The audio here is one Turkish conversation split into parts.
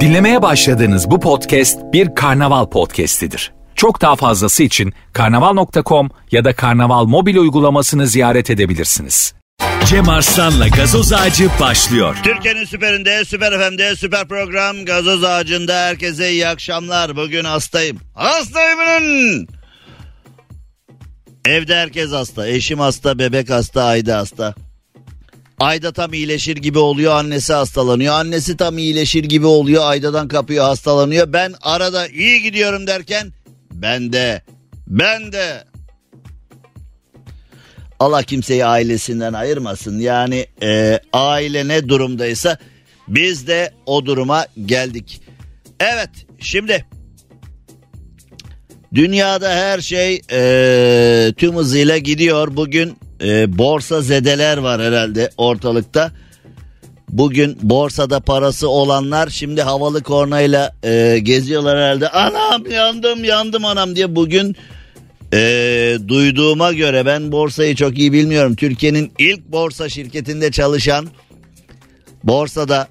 Dinlemeye başladığınız bu podcast bir karnaval podcastidir. Çok daha fazlası için karnaval.com ya da karnaval mobil uygulamasını ziyaret edebilirsiniz. Cem Arslan'la gazoz ağacı başlıyor. Türkiye'nin süperinde, süper FM'de, süper program Gazoz Ağacı'nda herkese iyi akşamlar. Bugün hastayım. Hastayım. Evde herkes hasta. Eşim hasta, bebek hasta, Ayda hasta. Ayda tam iyileşir gibi oluyor, annesi hastalanıyor. Annesi tam iyileşir gibi oluyor, Ayda'dan kapıyor, hastalanıyor. Ben arada iyi gidiyorum derken ben de, ben de. Allah kimseyi ailesinden ayırmasın. Yani e, aile ne durumdaysa biz de o duruma geldik. Evet şimdi dünyada her şey e, tüm hızıyla gidiyor. Bugün e, borsa zedeler var herhalde ortalıkta. Bugün borsada parası olanlar şimdi havalı kornayla e, geziyorlar herhalde. Anam yandım yandım anam diye bugün e, duyduğuma göre ben borsayı çok iyi bilmiyorum. Türkiye'nin ilk borsa şirketinde çalışan borsada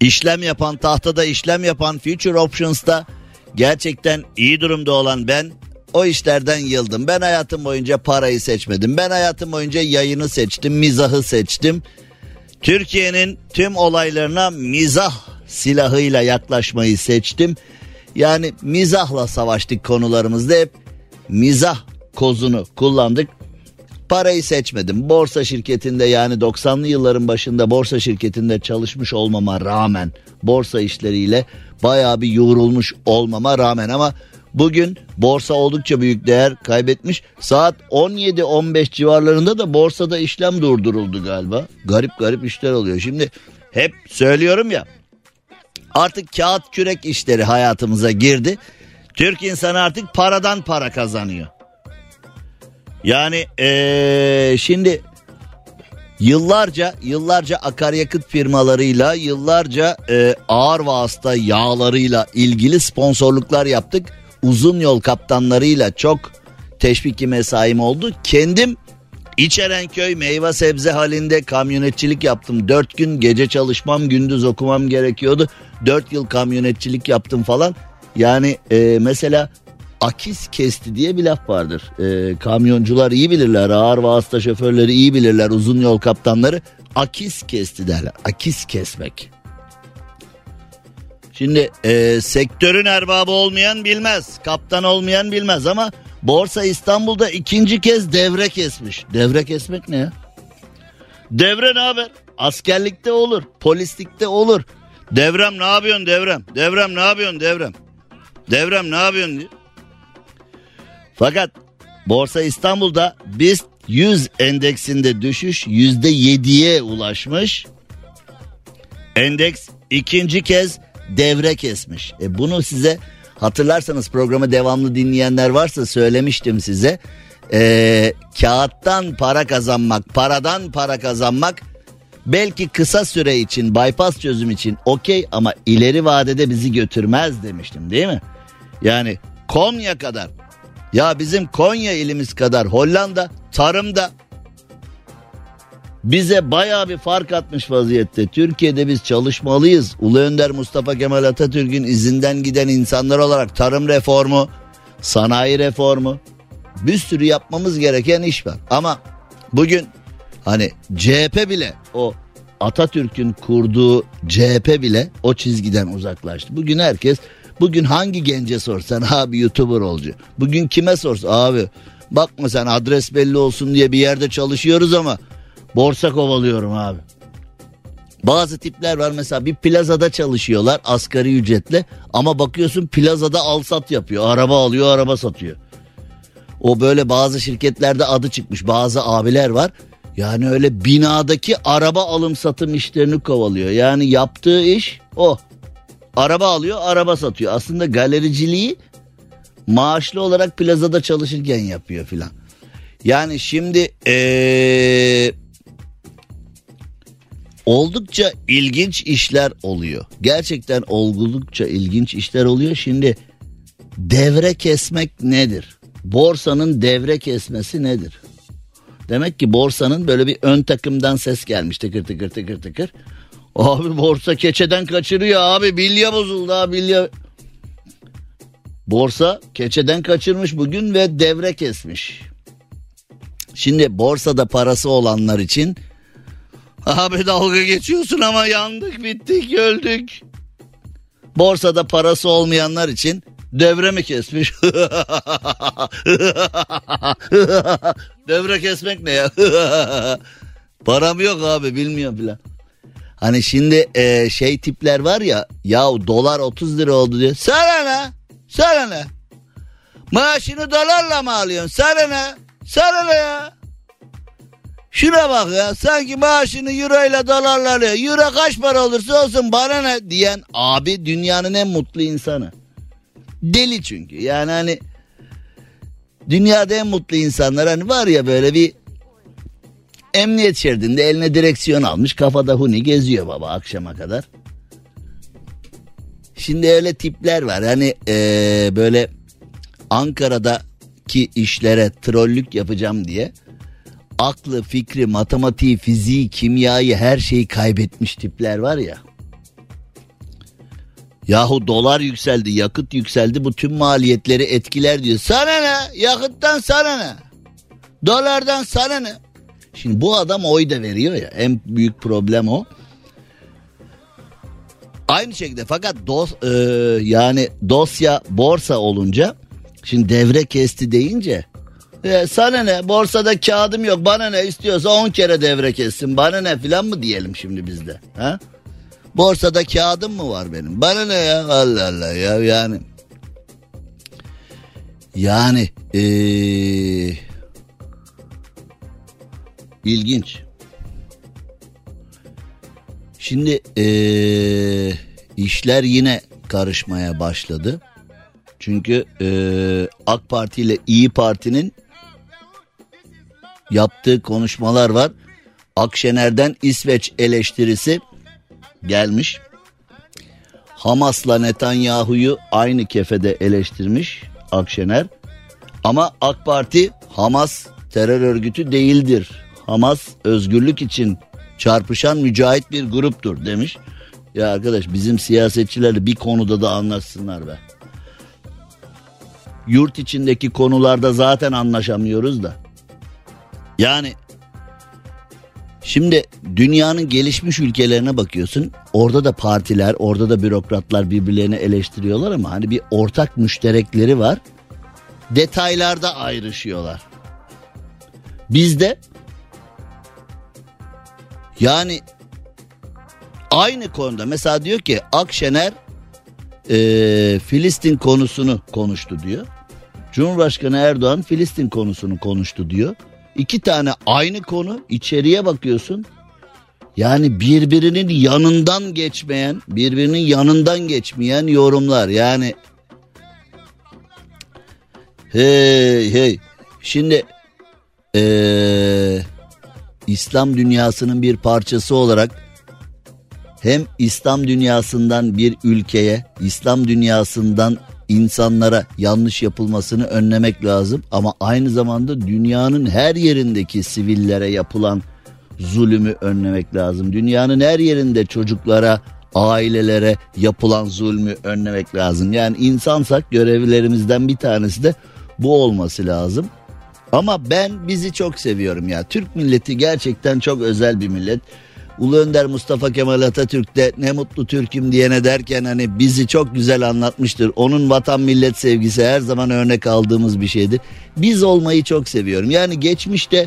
işlem yapan tahtada işlem yapan Future Options'ta gerçekten iyi durumda olan ben o işlerden yıldım. Ben hayatım boyunca parayı seçmedim. Ben hayatım boyunca yayını seçtim, mizahı seçtim. Türkiye'nin tüm olaylarına mizah silahıyla yaklaşmayı seçtim. Yani mizahla savaştık konularımızda hep mizah kozunu kullandık. Parayı seçmedim. Borsa şirketinde yani 90'lı yılların başında borsa şirketinde çalışmış olmama rağmen borsa işleriyle bayağı bir yoğrulmuş olmama rağmen ama bugün borsa oldukça büyük değer kaybetmiş. Saat 17-15 civarlarında da borsada işlem durduruldu galiba. Garip garip işler oluyor. Şimdi hep söylüyorum ya artık kağıt kürek işleri hayatımıza girdi. Türk insanı artık paradan para kazanıyor. Yani ee, şimdi yıllarca yıllarca akaryakıt firmalarıyla yıllarca e, ağır vasıta yağlarıyla ilgili sponsorluklar yaptık. Uzun yol kaptanlarıyla çok teşviki mesaim oldu. Kendim İçerenköy meyve sebze halinde kamyonetçilik yaptım. Dört gün gece çalışmam gündüz okumam gerekiyordu. Dört yıl kamyonetçilik yaptım falan. Yani e, mesela akis kesti diye bir laf vardır. E, kamyoncular iyi bilirler, ağır vasıta şoförleri iyi bilirler, uzun yol kaptanları akis kesti derler. Akis kesmek. Şimdi e, sektörün erbabı olmayan bilmez, kaptan olmayan bilmez ama Borsa İstanbul'da ikinci kez devre kesmiş. Devre kesmek ne ya? Devre ne haber? Askerlikte olur, polislikte olur. Devrem ne yapıyorsun devrem? Devrem ne yapıyorsun devrem? Devrem ne yapıyorsun diye. Fakat Borsa İstanbul'da BIST 100 endeksinde düşüş %7'ye ulaşmış. Endeks ikinci kez devre kesmiş. E bunu size hatırlarsanız programı devamlı dinleyenler varsa söylemiştim size. E, kağıttan para kazanmak, paradan para kazanmak belki kısa süre için bypass çözüm için okey ama ileri vadede bizi götürmez demiştim değil mi? Yani Konya kadar ya bizim Konya ilimiz kadar Hollanda tarımda bize baya bir fark atmış vaziyette. Türkiye'de biz çalışmalıyız. Ulu Önder Mustafa Kemal Atatürk'ün izinden giden insanlar olarak tarım reformu, sanayi reformu bir sürü yapmamız gereken iş var. Ama bugün hani CHP bile o Atatürk'ün kurduğu CHP bile o çizgiden uzaklaştı. Bugün herkes bugün hangi gence sorsan abi YouTuber olcu. Bugün kime sorsan abi bakma sen adres belli olsun diye bir yerde çalışıyoruz ama borsa kovalıyorum abi. Bazı tipler var mesela bir plazada çalışıyorlar asgari ücretle ama bakıyorsun plazada al sat yapıyor. Araba alıyor araba satıyor. O böyle bazı şirketlerde adı çıkmış bazı abiler var. Yani öyle binadaki araba alım satım işlerini kovalıyor. Yani yaptığı iş o. Araba alıyor araba satıyor. Aslında galericiliği maaşlı olarak plazada çalışırken yapıyor filan. Yani şimdi ee, oldukça ilginç işler oluyor. Gerçekten oldukça ilginç işler oluyor. Şimdi devre kesmek nedir? Borsanın devre kesmesi nedir? Demek ki borsanın böyle bir ön takımdan ses gelmiş tıkır tıkır tıkır tıkır. Abi borsa keçeden kaçırıyor abi. Bilye bozuldu abi bilye. Borsa keçeden kaçırmış bugün ve devre kesmiş. Şimdi borsada parası olanlar için abi dalga geçiyorsun ama yandık bittik öldük. Borsada parası olmayanlar için devre mi kesmiş? devre kesmek ne ya? Param yok abi bilmiyorum filan. Hani şimdi e, şey tipler var ya ya dolar 30 lira oldu diyor. Sana ne? Sana ne? Maaşını dolarla mı alıyorsun? Sana ne? Sana ne ya? Şuna bak ya sanki maaşını euro ile dolarla. Euro kaç para olursa olsun bana ne diyen abi dünyanın en mutlu insanı. Deli çünkü yani hani dünyada en mutlu insanlar hani var ya böyle bir emniyet şeridinde eline direksiyon almış kafada huni geziyor baba akşama kadar. Şimdi öyle tipler var hani ee, böyle Ankara'daki işlere trollük yapacağım diye aklı, fikri, matematiği, fiziği, kimyayı her şeyi kaybetmiş tipler var ya. Yahu dolar yükseldi, yakıt yükseldi bu tüm maliyetleri etkiler diyor. Sana ne? Yakıttan sana ne? Dolardan sana ne? Şimdi bu adam oy da veriyor ya en büyük problem o. Aynı şekilde fakat dos, e, yani dosya borsa olunca şimdi devre kesti deyince e, sana ne? Borsada kağıdım yok. Bana ne istiyorsa 10 kere devre kessin. Bana ne filan mı diyelim şimdi bizde ha? Borsada kağıdım mı var benim? Bana ne ya? Allah Allah ya. Yani yani ee, ilginç. Şimdi ee, işler yine karışmaya başladı. Çünkü ee, AK Parti ile İyi Parti'nin yaptığı konuşmalar var. Akşener'den İsveç eleştirisi gelmiş. Hamas'la Netanyahu'yu aynı kefede eleştirmiş Akşener. Ama AK Parti Hamas terör örgütü değildir. Hamas özgürlük için çarpışan mücahit bir gruptur demiş. Ya arkadaş bizim siyasetçilerle bir konuda da anlaşsınlar be. Yurt içindeki konularda zaten anlaşamıyoruz da. Yani şimdi dünyanın gelişmiş ülkelerine bakıyorsun. Orada da partiler, orada da bürokratlar birbirlerini eleştiriyorlar ama hani bir ortak müşterekleri var. Detaylarda ayrışıyorlar. Bizde yani aynı konuda mesela diyor ki Akşener e, Filistin konusunu konuştu diyor. Cumhurbaşkanı Erdoğan Filistin konusunu konuştu diyor. İki tane aynı konu içeriye bakıyorsun. Yani birbirinin yanından geçmeyen, birbirinin yanından geçmeyen yorumlar. Yani hey hey şimdi ee, İslam dünyasının bir parçası olarak hem İslam dünyasından bir ülkeye, İslam dünyasından insanlara yanlış yapılmasını önlemek lazım ama aynı zamanda dünyanın her yerindeki sivillere yapılan zulümü önlemek lazım. Dünyanın her yerinde çocuklara, ailelere yapılan zulmü önlemek lazım. Yani insansak görevlerimizden bir tanesi de bu olması lazım. Ama ben bizi çok seviyorum ya. Türk milleti gerçekten çok özel bir millet. Ulu Önder Mustafa Kemal Atatürk de ne mutlu Türk'üm diyene derken hani bizi çok güzel anlatmıştır. Onun vatan millet sevgisi her zaman örnek aldığımız bir şeydi. Biz olmayı çok seviyorum. Yani geçmişte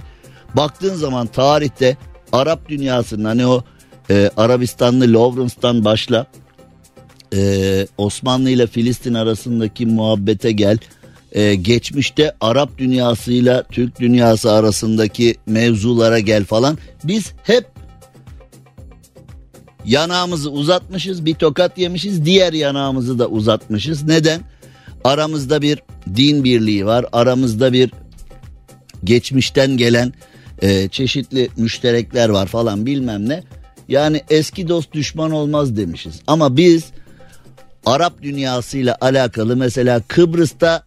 baktığın zaman tarihte Arap dünyasının hani o e, Arabistanlı Lawrence'dan başla e, Osmanlı ile Filistin arasındaki muhabbete gel. E, geçmişte Arap dünyasıyla Türk dünyası arasındaki mevzulara gel falan. Biz hep yanağımızı uzatmışız bir tokat yemişiz diğer yanağımızı da uzatmışız. Neden? Aramızda bir din birliği var aramızda bir geçmişten gelen e, çeşitli müşterekler var falan bilmem ne. Yani eski dost düşman olmaz demişiz ama biz Arap dünyasıyla alakalı mesela Kıbrıs'ta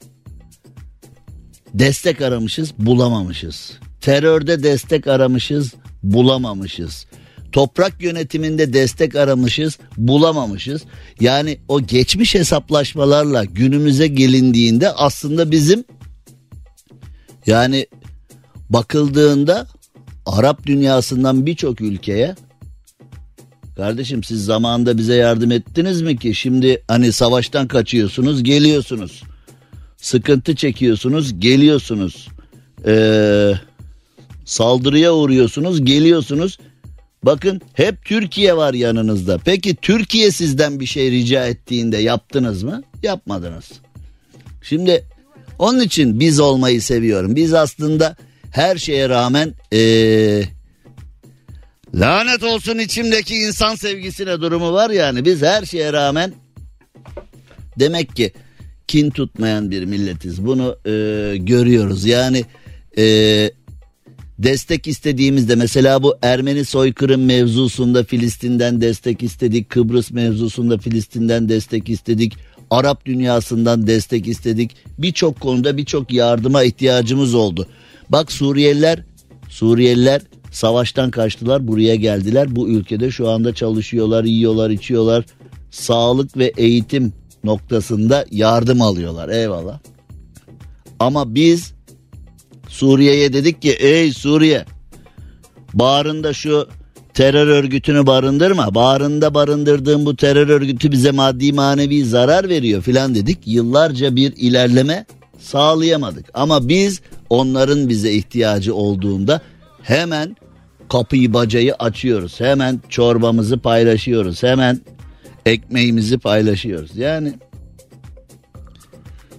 destek aramışız bulamamışız. Terörde destek aramışız bulamamışız. Toprak yönetiminde destek aramışız, bulamamışız. Yani o geçmiş hesaplaşmalarla günümüze gelindiğinde aslında bizim yani bakıldığında Arap dünyasından birçok ülkeye kardeşim siz zamanında bize yardım ettiniz mi ki? Şimdi hani savaştan kaçıyorsunuz geliyorsunuz. Sıkıntı çekiyorsunuz geliyorsunuz. Ee, saldırıya uğruyorsunuz geliyorsunuz bakın hep Türkiye var yanınızda. Peki Türkiye sizden bir şey rica ettiğinde yaptınız mı? Yapmadınız. Şimdi onun için biz olmayı seviyorum. Biz aslında her şeye rağmen ee, lanet olsun içimdeki insan sevgisine durumu var yani biz her şeye rağmen demek ki kin tutmayan bir milletiz. Bunu e, görüyoruz. Yani e, destek istediğimizde mesela bu Ermeni soykırım mevzusunda Filistin'den destek istedik Kıbrıs mevzusunda Filistin'den destek istedik Arap dünyasından destek istedik birçok konuda birçok yardıma ihtiyacımız oldu Bak Suriyeliler, Suriyeliler savaştan kaçtılar buraya geldiler. Bu ülkede şu anda çalışıyorlar, yiyorlar, içiyorlar. Sağlık ve eğitim noktasında yardım alıyorlar. Eyvallah. Ama biz Suriye'ye dedik ki ey Suriye bağrında şu terör örgütünü barındırma. Bağrında barındırdığın bu terör örgütü bize maddi manevi zarar veriyor filan dedik. Yıllarca bir ilerleme sağlayamadık. Ama biz onların bize ihtiyacı olduğunda hemen kapıyı bacayı açıyoruz. Hemen çorbamızı paylaşıyoruz. Hemen ekmeğimizi paylaşıyoruz. Yani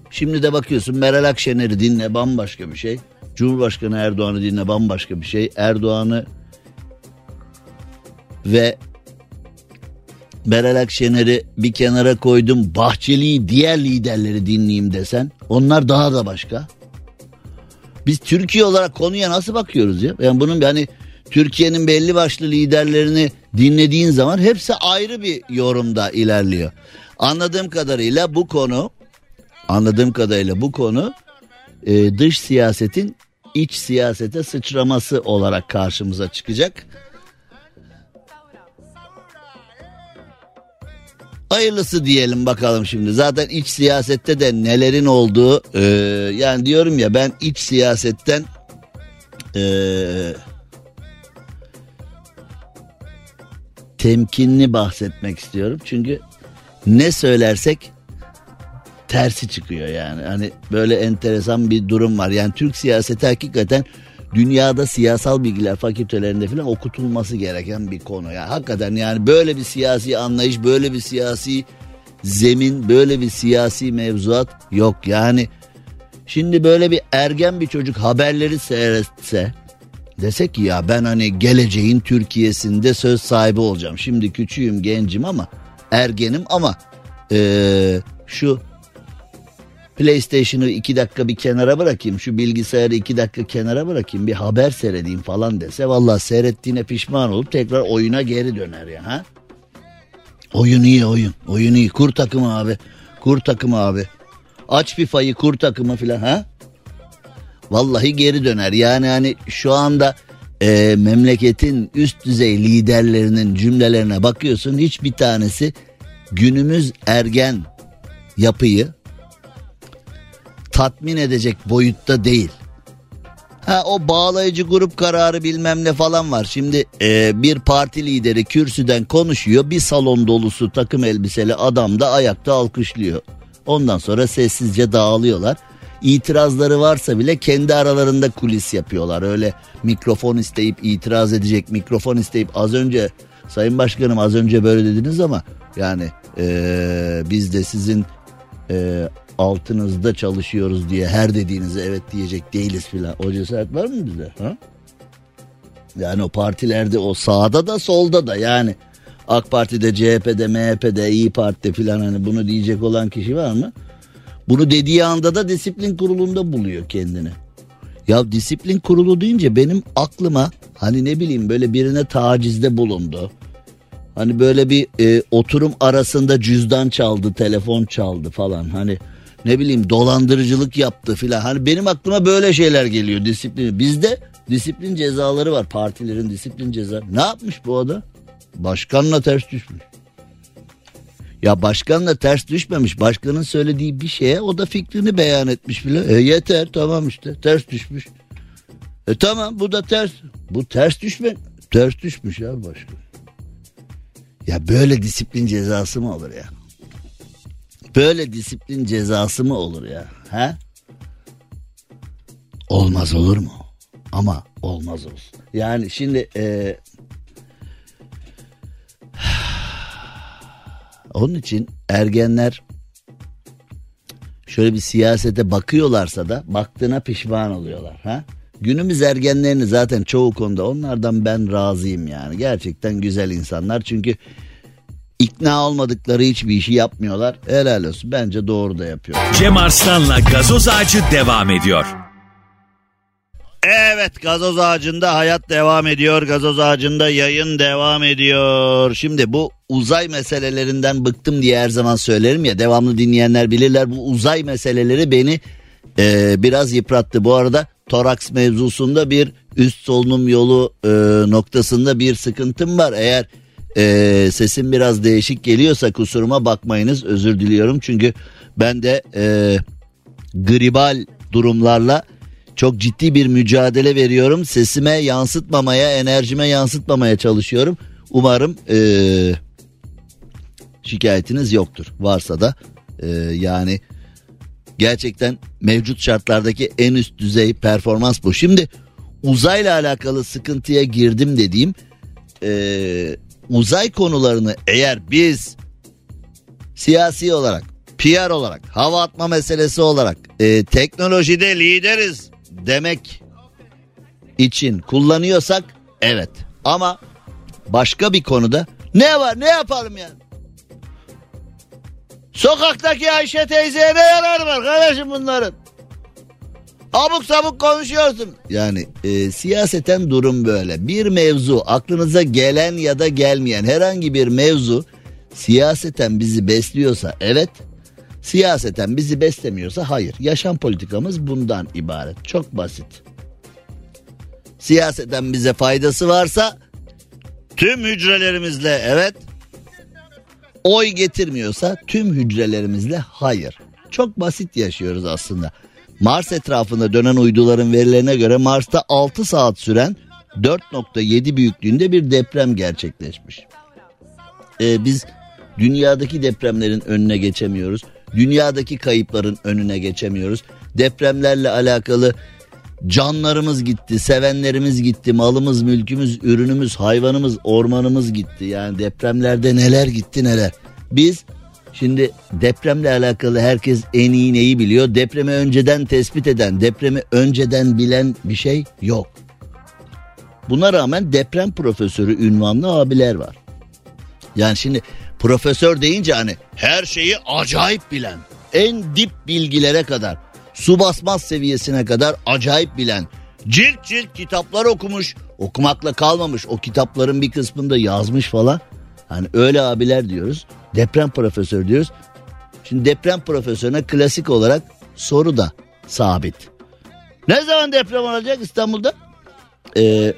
şimdi de bakıyorsun Meral Akşener'i dinle bambaşka bir şey. Cumhurbaşkanı Erdoğan'ı dinle bambaşka bir şey. Erdoğan'ı ve Meral Akşener'i bir kenara koydum. Bahçeli'yi diğer liderleri dinleyeyim desen onlar daha da başka. Biz Türkiye olarak konuya nasıl bakıyoruz ya? Yani bunun yani Türkiye'nin belli başlı liderlerini dinlediğin zaman hepsi ayrı bir yorumda ilerliyor. Anladığım kadarıyla bu konu anladığım kadarıyla bu konu e, dış siyasetin iç siyasete sıçraması olarak karşımıza çıkacak. Hayırlısı diyelim bakalım şimdi. Zaten iç siyasette de nelerin olduğu e, yani diyorum ya ben iç siyasetten e, temkinli bahsetmek istiyorum. Çünkü ne söylersek tersi çıkıyor yani. Hani böyle enteresan bir durum var. Yani Türk siyaseti hakikaten dünyada siyasal bilgiler fakültelerinde falan okutulması gereken bir konu. Ya hakikaten yani böyle bir siyasi anlayış, böyle bir siyasi zemin, böyle bir siyasi mevzuat yok. Yani şimdi böyle bir ergen bir çocuk haberleri seyretse desek ki ya ben hani geleceğin Türkiye'sinde söz sahibi olacağım. Şimdi küçüğüm, gencim ama ergenim ama ee, şu PlayStation'ı iki dakika bir kenara bırakayım. Şu bilgisayarı iki dakika kenara bırakayım. Bir haber seyredeyim falan dese. Vallahi seyrettiğine pişman olup tekrar oyuna geri döner ya. Ha? Oyun iyi oyun. Oyun iyi. Kur takımı abi. Kur takımı abi. Aç FIFA'yı kur takımı filan ha? Vallahi geri döner. Yani hani şu anda e, memleketin üst düzey liderlerinin cümlelerine bakıyorsun. Hiçbir tanesi günümüz ergen yapıyı tatmin edecek boyutta değil. Ha o bağlayıcı grup kararı bilmem ne falan var. Şimdi e, bir parti lideri kürsüden konuşuyor. Bir salon dolusu takım elbiseli adam da ayakta alkışlıyor. Ondan sonra sessizce dağılıyorlar. İtirazları varsa bile kendi aralarında kulis yapıyorlar. Öyle mikrofon isteyip itiraz edecek mikrofon isteyip az önce Sayın Başkanım az önce böyle dediniz ama yani e, biz de sizin e, altınızda çalışıyoruz diye her dediğinize evet diyecek değiliz filan. O cesaret var mı bizde? Ha? Yani o partilerde o sağda da solda da yani AK Parti'de, CHP'de, MHP'de, İyi Parti'de filan hani bunu diyecek olan kişi var mı? Bunu dediği anda da disiplin kurulunda buluyor kendini. Ya disiplin kurulu deyince benim aklıma hani ne bileyim böyle birine tacizde bulundu. Hani böyle bir e, oturum arasında cüzdan çaldı, telefon çaldı falan. Hani ne bileyim dolandırıcılık yaptı filan. Hani benim aklıma böyle şeyler geliyor disiplin. Bizde Disiplin cezaları var. Partilerin disiplin ceza. Ne yapmış bu adam? Başkanla ters düşmüş. Ya başkanla ters düşmemiş. Başkanın söylediği bir şeye o da fikrini beyan etmiş bile. E yeter tamam işte ters düşmüş. E tamam bu da ters. Bu ters düşme. Ters düşmüş ya başkan. Ya böyle disiplin cezası mı olur ya? Böyle disiplin cezası mı olur ya? He? Olmaz olur mu? Ama olmaz olsun. Yani şimdi e, onun için ergenler şöyle bir siyasete bakıyorlarsa da baktığına pişman oluyorlar. Ha? Günümüz ergenlerini zaten çoğu konuda onlardan ben razıyım yani. Gerçekten güzel insanlar çünkü ikna olmadıkları hiçbir işi yapmıyorlar. Helal olsun bence doğru da yapıyor. Cem Arslan'la gazoz ağacı devam ediyor. Evet gazoz ağacında hayat devam ediyor. Gazoz ağacında yayın devam ediyor. Şimdi bu uzay meselelerinden bıktım diye her zaman söylerim ya. Devamlı dinleyenler bilirler. Bu uzay meseleleri beni e, biraz yıprattı. Bu arada toraks mevzusunda bir üst solunum yolu e, noktasında bir sıkıntım var. Eğer e, sesim biraz değişik geliyorsa kusuruma bakmayınız. Özür diliyorum. Çünkü ben de e, gribal durumlarla çok ciddi bir mücadele veriyorum. Sesime yansıtmamaya, enerjime yansıtmamaya çalışıyorum. Umarım ee, şikayetiniz yoktur. Varsa da ee, yani gerçekten mevcut şartlardaki en üst düzey performans bu. Şimdi uzayla alakalı sıkıntıya girdim dediğim ee, uzay konularını eğer biz siyasi olarak, PR olarak, hava atma meselesi olarak, e, teknolojide lideriz demek için kullanıyorsak evet. Ama başka bir konuda ne var ne yapalım yani? Sokaktaki Ayşe teyzeye ne yarar var kardeşim bunların? Abuk sabuk konuşuyorsun. Yani e, siyaseten durum böyle. Bir mevzu aklınıza gelen ya da gelmeyen herhangi bir mevzu siyaseten bizi besliyorsa evet. Siyaseten bizi beslemiyorsa hayır. Yaşam politikamız bundan ibaret. Çok basit. Siyaseten bize faydası varsa tüm hücrelerimizle evet. Oy getirmiyorsa tüm hücrelerimizle hayır. Çok basit yaşıyoruz aslında. Mars etrafında dönen uyduların verilerine göre Mars'ta 6 saat süren 4.7 büyüklüğünde bir deprem gerçekleşmiş. Ee, biz dünyadaki depremlerin önüne geçemiyoruz. Dünyadaki kayıpların önüne geçemiyoruz. Depremlerle alakalı canlarımız gitti, sevenlerimiz gitti, malımız, mülkümüz, ürünümüz, hayvanımız, ormanımız gitti. Yani depremlerde neler gitti neler. Biz Şimdi depremle alakalı herkes en iyi neyi biliyor? Depremi önceden tespit eden, depremi önceden bilen bir şey yok. Buna rağmen deprem profesörü ünvanlı abiler var. Yani şimdi profesör deyince hani her şeyi acayip bilen, en dip bilgilere kadar, su basmaz seviyesine kadar acayip bilen, cilt cilt kitaplar okumuş, okumakla kalmamış, o kitapların bir kısmında yazmış falan. Hani öyle abiler diyoruz. Deprem profesörü diyoruz. Şimdi deprem profesörüne klasik olarak soru da sabit. Ne zaman deprem olacak İstanbul'da? Ee,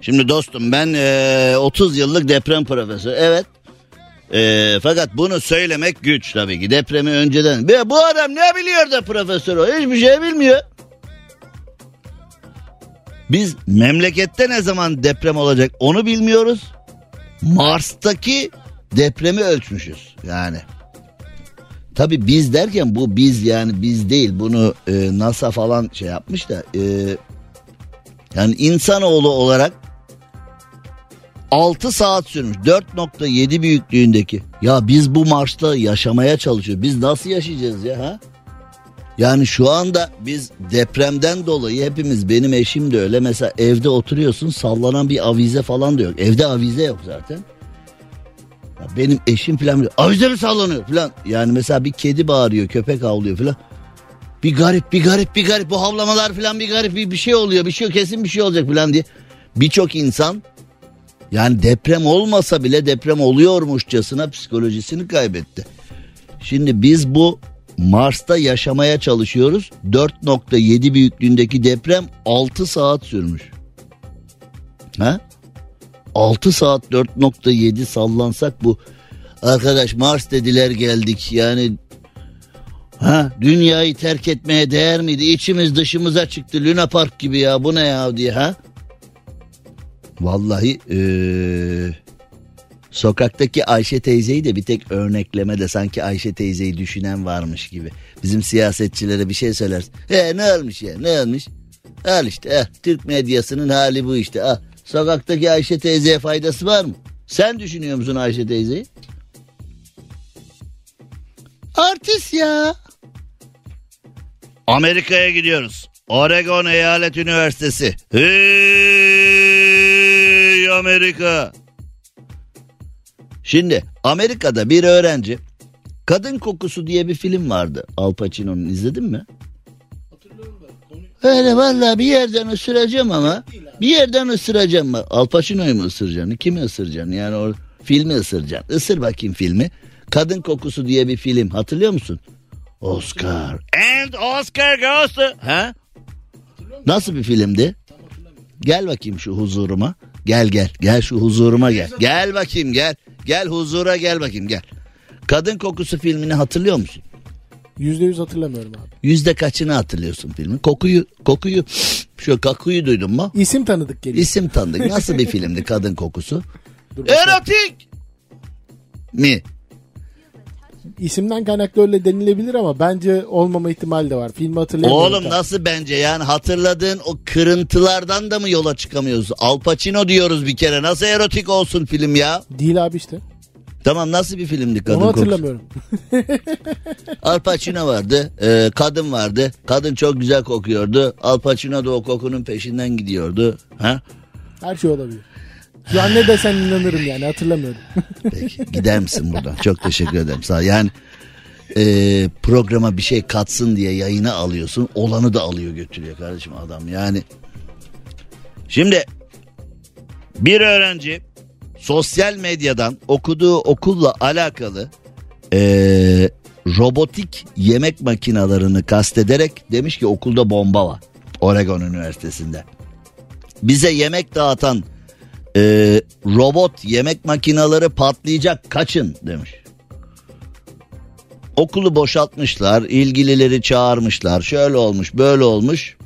şimdi dostum ben e, 30 yıllık deprem profesörü. Evet. E, fakat bunu söylemek güç tabii ki. Depremi önceden. Bu adam ne biliyor da profesör o? Hiçbir şey bilmiyor. Biz memlekette ne zaman deprem olacak onu bilmiyoruz. Mars'taki depremi ölçmüşüz. Yani. Tabi biz derken bu biz yani biz değil. Bunu e, NASA falan şey yapmış da e, yani insanoğlu olarak 6 saat sürmüş. 4.7 büyüklüğündeki. Ya biz bu Mars'ta yaşamaya çalışıyoruz. Biz nasıl yaşayacağız ya ha? Yani şu anda biz depremden dolayı hepimiz benim eşim de öyle. Mesela evde oturuyorsun sallanan bir avize falan da yok. Evde avize yok zaten. Ya benim eşim falan avize mi sallanıyor falan. Yani mesela bir kedi bağırıyor köpek havlıyor falan. Bir garip bir garip bir garip bu havlamalar falan bir garip bir, bir şey oluyor. Bir şey kesin bir şey olacak falan diye. Birçok insan yani deprem olmasa bile deprem oluyormuşçasına psikolojisini kaybetti. Şimdi biz bu Mars'ta yaşamaya çalışıyoruz. 4.7 büyüklüğündeki deprem 6 saat sürmüş. Ha? 6 saat 4.7 sallansak bu. Arkadaş Mars dediler geldik. Yani ha dünyayı terk etmeye değer miydi? İçimiz dışımıza çıktı. Luna Park gibi ya bu ne ya diye ha? Vallahi ee, sokaktaki Ayşe teyzeyi de bir tek örnekleme de sanki Ayşe teyzeyi düşünen varmış gibi. Bizim siyasetçilere bir şey söyler. He ne olmuş ya ne olmuş? Al işte eh, Türk medyasının hali bu işte. Ah, sokaktaki Ayşe teyzeye faydası var mı? Sen düşünüyor musun Ayşe teyzeyi? Artist ya. Amerika'ya gidiyoruz. Oregon Eyalet Üniversitesi. Hey Amerika. Şimdi Amerika'da bir öğrenci Kadın Kokusu diye bir film vardı. Al Pacino'nun izledin mi? Öyle vallahi bir yerden ısıracağım ama bir yerden ısıracağım mı? Al Pacino'yu mu ısıracaksın? Kimi ısıracaksın? Yani o filmi ısıracaksın. Isır bakayım filmi. Kadın Kokusu diye bir film hatırlıyor musun? Oscar. And Oscar goes to... Ha? Nasıl bir filmdi? Gel bakayım şu huzuruma. Gel gel. Gel şu huzuruma gel. Gel bakayım gel. Gel huzura gel bakayım gel. Kadın Kokusu filmini hatırlıyor musun? Yüzde yüz hatırlamıyorum abi. Yüzde kaçını hatırlıyorsun filmin? Kokuyu, kokuyu, şu kokuyu duydun mu? İsim tanıdık geliyor. İsim tanıdık. Nasıl bir filmdi Kadın Kokusu? Dur. Erotik mi? İsimden kaynaklı öyle denilebilir ama bence olmama ihtimali de var. Filmi hatırlayamıyorum. Oğlum tam. nasıl bence yani hatırladığın o kırıntılardan da mı yola çıkamıyoruz? Al Pacino diyoruz bir kere. Nasıl erotik olsun film ya? Değil abi işte. Tamam nasıl bir filmdi Kadın Onu hatırlamıyorum. Al Pacino vardı, e, kadın vardı. Kadın çok güzel kokuyordu. Al Pacino da o kokunun peşinden gidiyordu. Ha? Her şey olabilir. Şu an ne desen inanırım yani hatırlamıyorum. Peki gider misin buradan? Çok teşekkür ederim. Sağ. Yani e, programa bir şey katsın diye yayına alıyorsun. Olanı da alıyor götürüyor kardeşim adam. Yani şimdi bir öğrenci sosyal medyadan okuduğu okulla alakalı e, robotik yemek makinalarını kastederek demiş ki okulda bomba var. Oregon Üniversitesi'nde. Bize yemek dağıtan e, robot yemek makineleri patlayacak kaçın demiş. Okulu boşaltmışlar, ilgilileri çağırmışlar. Şöyle olmuş, böyle olmuş.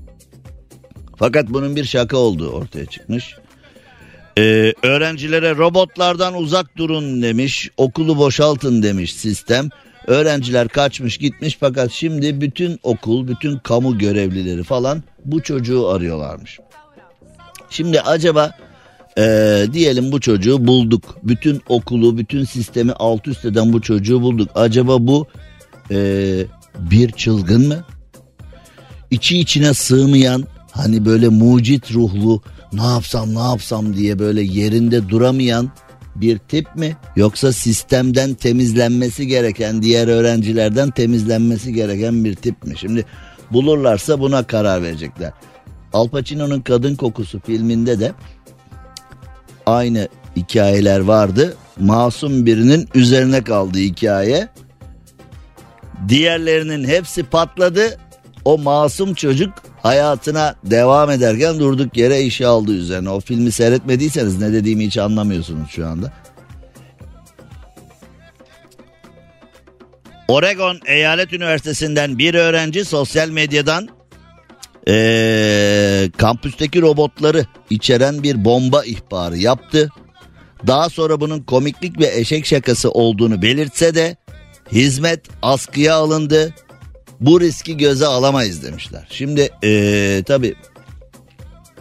Fakat bunun bir şaka olduğu ortaya çıkmış. Ee, öğrencilere robotlardan uzak durun demiş. Okulu boşaltın demiş sistem. Öğrenciler kaçmış gitmiş fakat şimdi bütün okul, bütün kamu görevlileri falan bu çocuğu arıyorlarmış. Şimdi acaba ee, diyelim bu çocuğu bulduk. Bütün okulu, bütün sistemi alt üst eden bu çocuğu bulduk. Acaba bu ee, bir çılgın mı? İçi içine sığmayan hani böyle mucit ruhlu ne yapsam ne yapsam diye böyle yerinde duramayan bir tip mi? Yoksa sistemden temizlenmesi gereken diğer öğrencilerden temizlenmesi gereken bir tip mi? Şimdi bulurlarsa buna karar verecekler. Al Pacino'nun Kadın Kokusu filminde de aynı hikayeler vardı. Masum birinin üzerine kaldı hikaye. Diğerlerinin hepsi patladı. O masum çocuk hayatına devam ederken durduk yere işe aldı üzerine. O filmi seyretmediyseniz ne dediğimi hiç anlamıyorsunuz şu anda. Oregon Eyalet Üniversitesi'nden bir öğrenci sosyal medyadan ee, kampüsteki robotları içeren bir bomba ihbarı yaptı. Daha sonra bunun komiklik ve eşek şakası olduğunu belirtse de hizmet askıya alındı. Bu riski göze alamayız demişler. Şimdi ee, tabi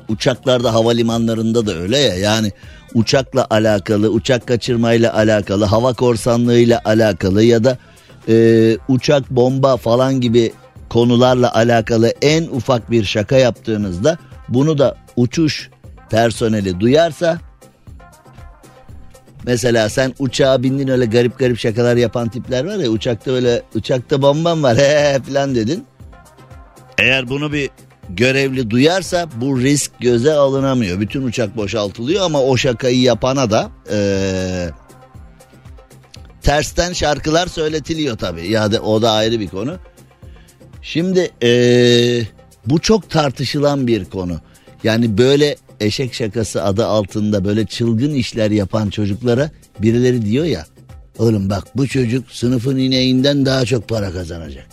uçaklarda havalimanlarında da öyle ya yani uçakla alakalı uçak kaçırmayla alakalı hava korsanlığıyla alakalı ya da ee, uçak bomba falan gibi konularla alakalı en ufak bir şaka yaptığınızda bunu da uçuş personeli duyarsa mesela sen uçağa bindin öyle garip garip şakalar yapan tipler var ya uçakta öyle uçakta bombam var he falan dedin. Eğer bunu bir görevli duyarsa bu risk göze alınamıyor. Bütün uçak boşaltılıyor ama o şakayı yapana da ee, tersten şarkılar söyletiliyor tabii. Ya da o da ayrı bir konu. Şimdi ee, bu çok tartışılan bir konu. Yani böyle eşek şakası adı altında böyle çılgın işler yapan çocuklara birileri diyor ya. Oğlum bak bu çocuk sınıfın ineğinden daha çok para kazanacak.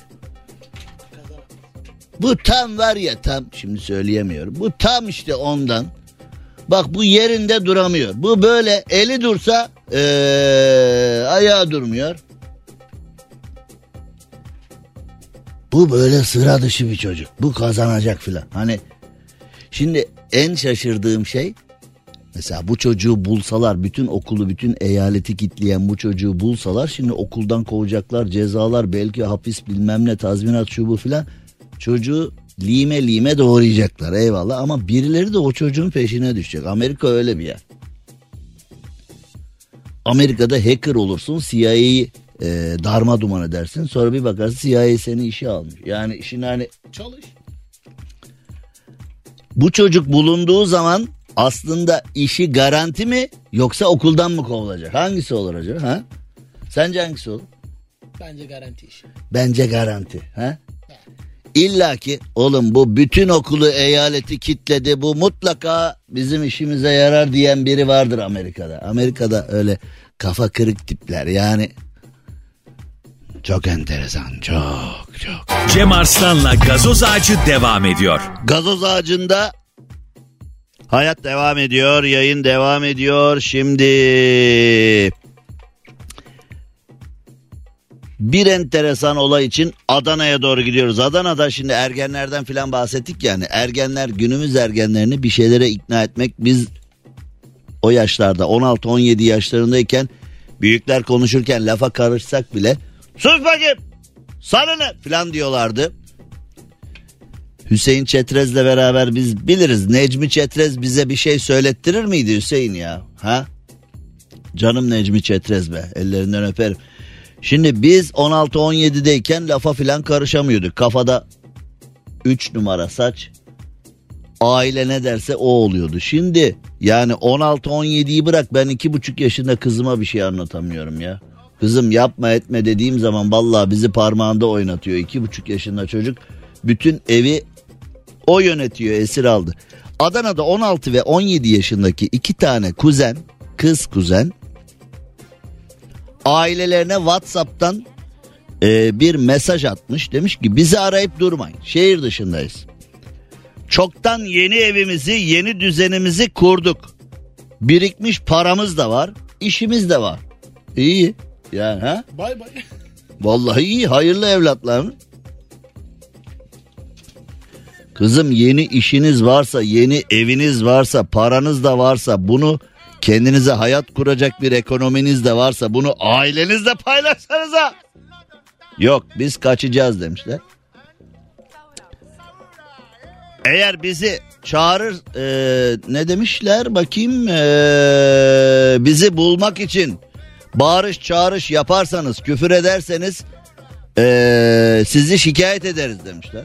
Bu tam var ya tam şimdi söyleyemiyorum. Bu tam işte ondan. Bak bu yerinde duramıyor. Bu böyle eli dursa ee, ayağı durmuyor. Bu böyle sıra dışı bir çocuk. Bu kazanacak filan. Hani şimdi en şaşırdığım şey mesela bu çocuğu bulsalar bütün okulu bütün eyaleti kitleyen bu çocuğu bulsalar şimdi okuldan kovacaklar cezalar belki hapis bilmem ne tazminat şu bu filan çocuğu lime lime doğrayacaklar eyvallah ama birileri de o çocuğun peşine düşecek. Amerika öyle bir yer. Amerika'da hacker olursun CIA'yı e, darma duman edersin sonra bir bakarsın CIA seni işe almış. Yani işin hani Çalış. bu çocuk bulunduğu zaman aslında işi garanti mi yoksa okuldan mı kovulacak? Hangisi olur acaba? Ha? Sence hangisi olur? Bence garanti işi. Bence garanti. Ha? İlla ki oğlum bu bütün okulu eyaleti kitledi bu mutlaka bizim işimize yarar diyen biri vardır Amerika'da. Amerika'da öyle kafa kırık tipler yani çok enteresan çok çok. Cem Arslan'la gazoz ağacı devam ediyor. Gazoz ağacında hayat devam ediyor yayın devam ediyor şimdi bir enteresan olay için Adana'ya doğru gidiyoruz. Adana'da şimdi ergenlerden filan bahsettik yani. Ergenler günümüz ergenlerini bir şeylere ikna etmek biz o yaşlarda 16-17 yaşlarındayken büyükler konuşurken lafa karışsak bile sus bakayım sana ne filan diyorlardı. Hüseyin Çetrez'le beraber biz biliriz. Necmi Çetrez bize bir şey söylettirir miydi Hüseyin ya? Ha? Canım Necmi Çetrez be. Ellerinden öperim. Şimdi biz 16-17'deyken lafa filan karışamıyorduk. Kafada 3 numara saç. Aile ne derse o oluyordu. Şimdi yani 16-17'yi bırak ben 2,5 yaşında kızıma bir şey anlatamıyorum ya. Kızım yapma etme dediğim zaman vallahi bizi parmağında oynatıyor. 2,5 yaşında çocuk bütün evi o yönetiyor esir aldı. Adana'da 16 ve 17 yaşındaki iki tane kuzen, kız kuzen ailelerine WhatsApp'tan e, bir mesaj atmış. Demiş ki bizi arayıp durmayın. Şehir dışındayız. Çoktan yeni evimizi, yeni düzenimizi kurduk. Birikmiş paramız da var, işimiz de var. İyi. Yani ha? Bay bay. Vallahi iyi, hayırlı evlatlar. Kızım yeni işiniz varsa, yeni eviniz varsa, paranız da varsa bunu kendinize hayat kuracak bir ekonominiz de varsa bunu ailenizle paylaşsanıza. Yok biz kaçacağız demişler. Eğer bizi çağırır e, ne demişler bakayım e, bizi bulmak için bağırış çağırış yaparsanız küfür ederseniz e, sizi şikayet ederiz demişler.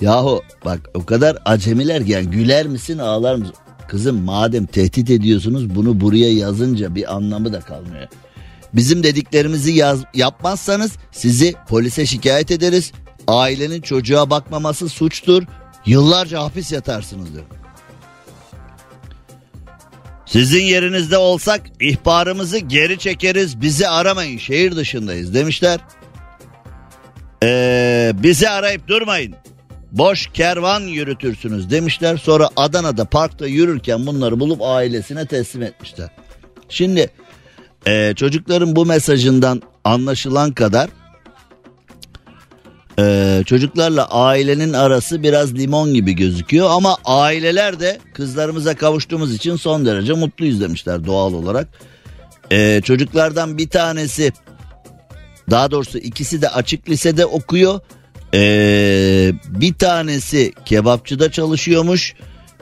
Yahu bak o kadar acemiler yani güler misin ağlar mısın? Kızım madem tehdit ediyorsunuz bunu buraya yazınca bir anlamı da kalmıyor. Bizim dediklerimizi yaz, yapmazsanız sizi polise şikayet ederiz. Ailenin çocuğa bakmaması suçtur. Yıllarca hapis yatarsınız diyor. Sizin yerinizde olsak ihbarımızı geri çekeriz bizi aramayın şehir dışındayız demişler. Ee, bizi arayıp durmayın boş kervan yürütürsünüz demişler. Sonra Adana'da parkta yürürken bunları bulup ailesine teslim etmişler. Şimdi e, çocukların bu mesajından anlaşılan kadar e, çocuklarla ailenin arası biraz limon gibi gözüküyor. Ama aileler de kızlarımıza kavuştuğumuz için son derece mutluyuz demişler doğal olarak. E, çocuklardan bir tanesi daha doğrusu ikisi de açık lisede okuyor. Ee, bir tanesi kebapçıda çalışıyormuş.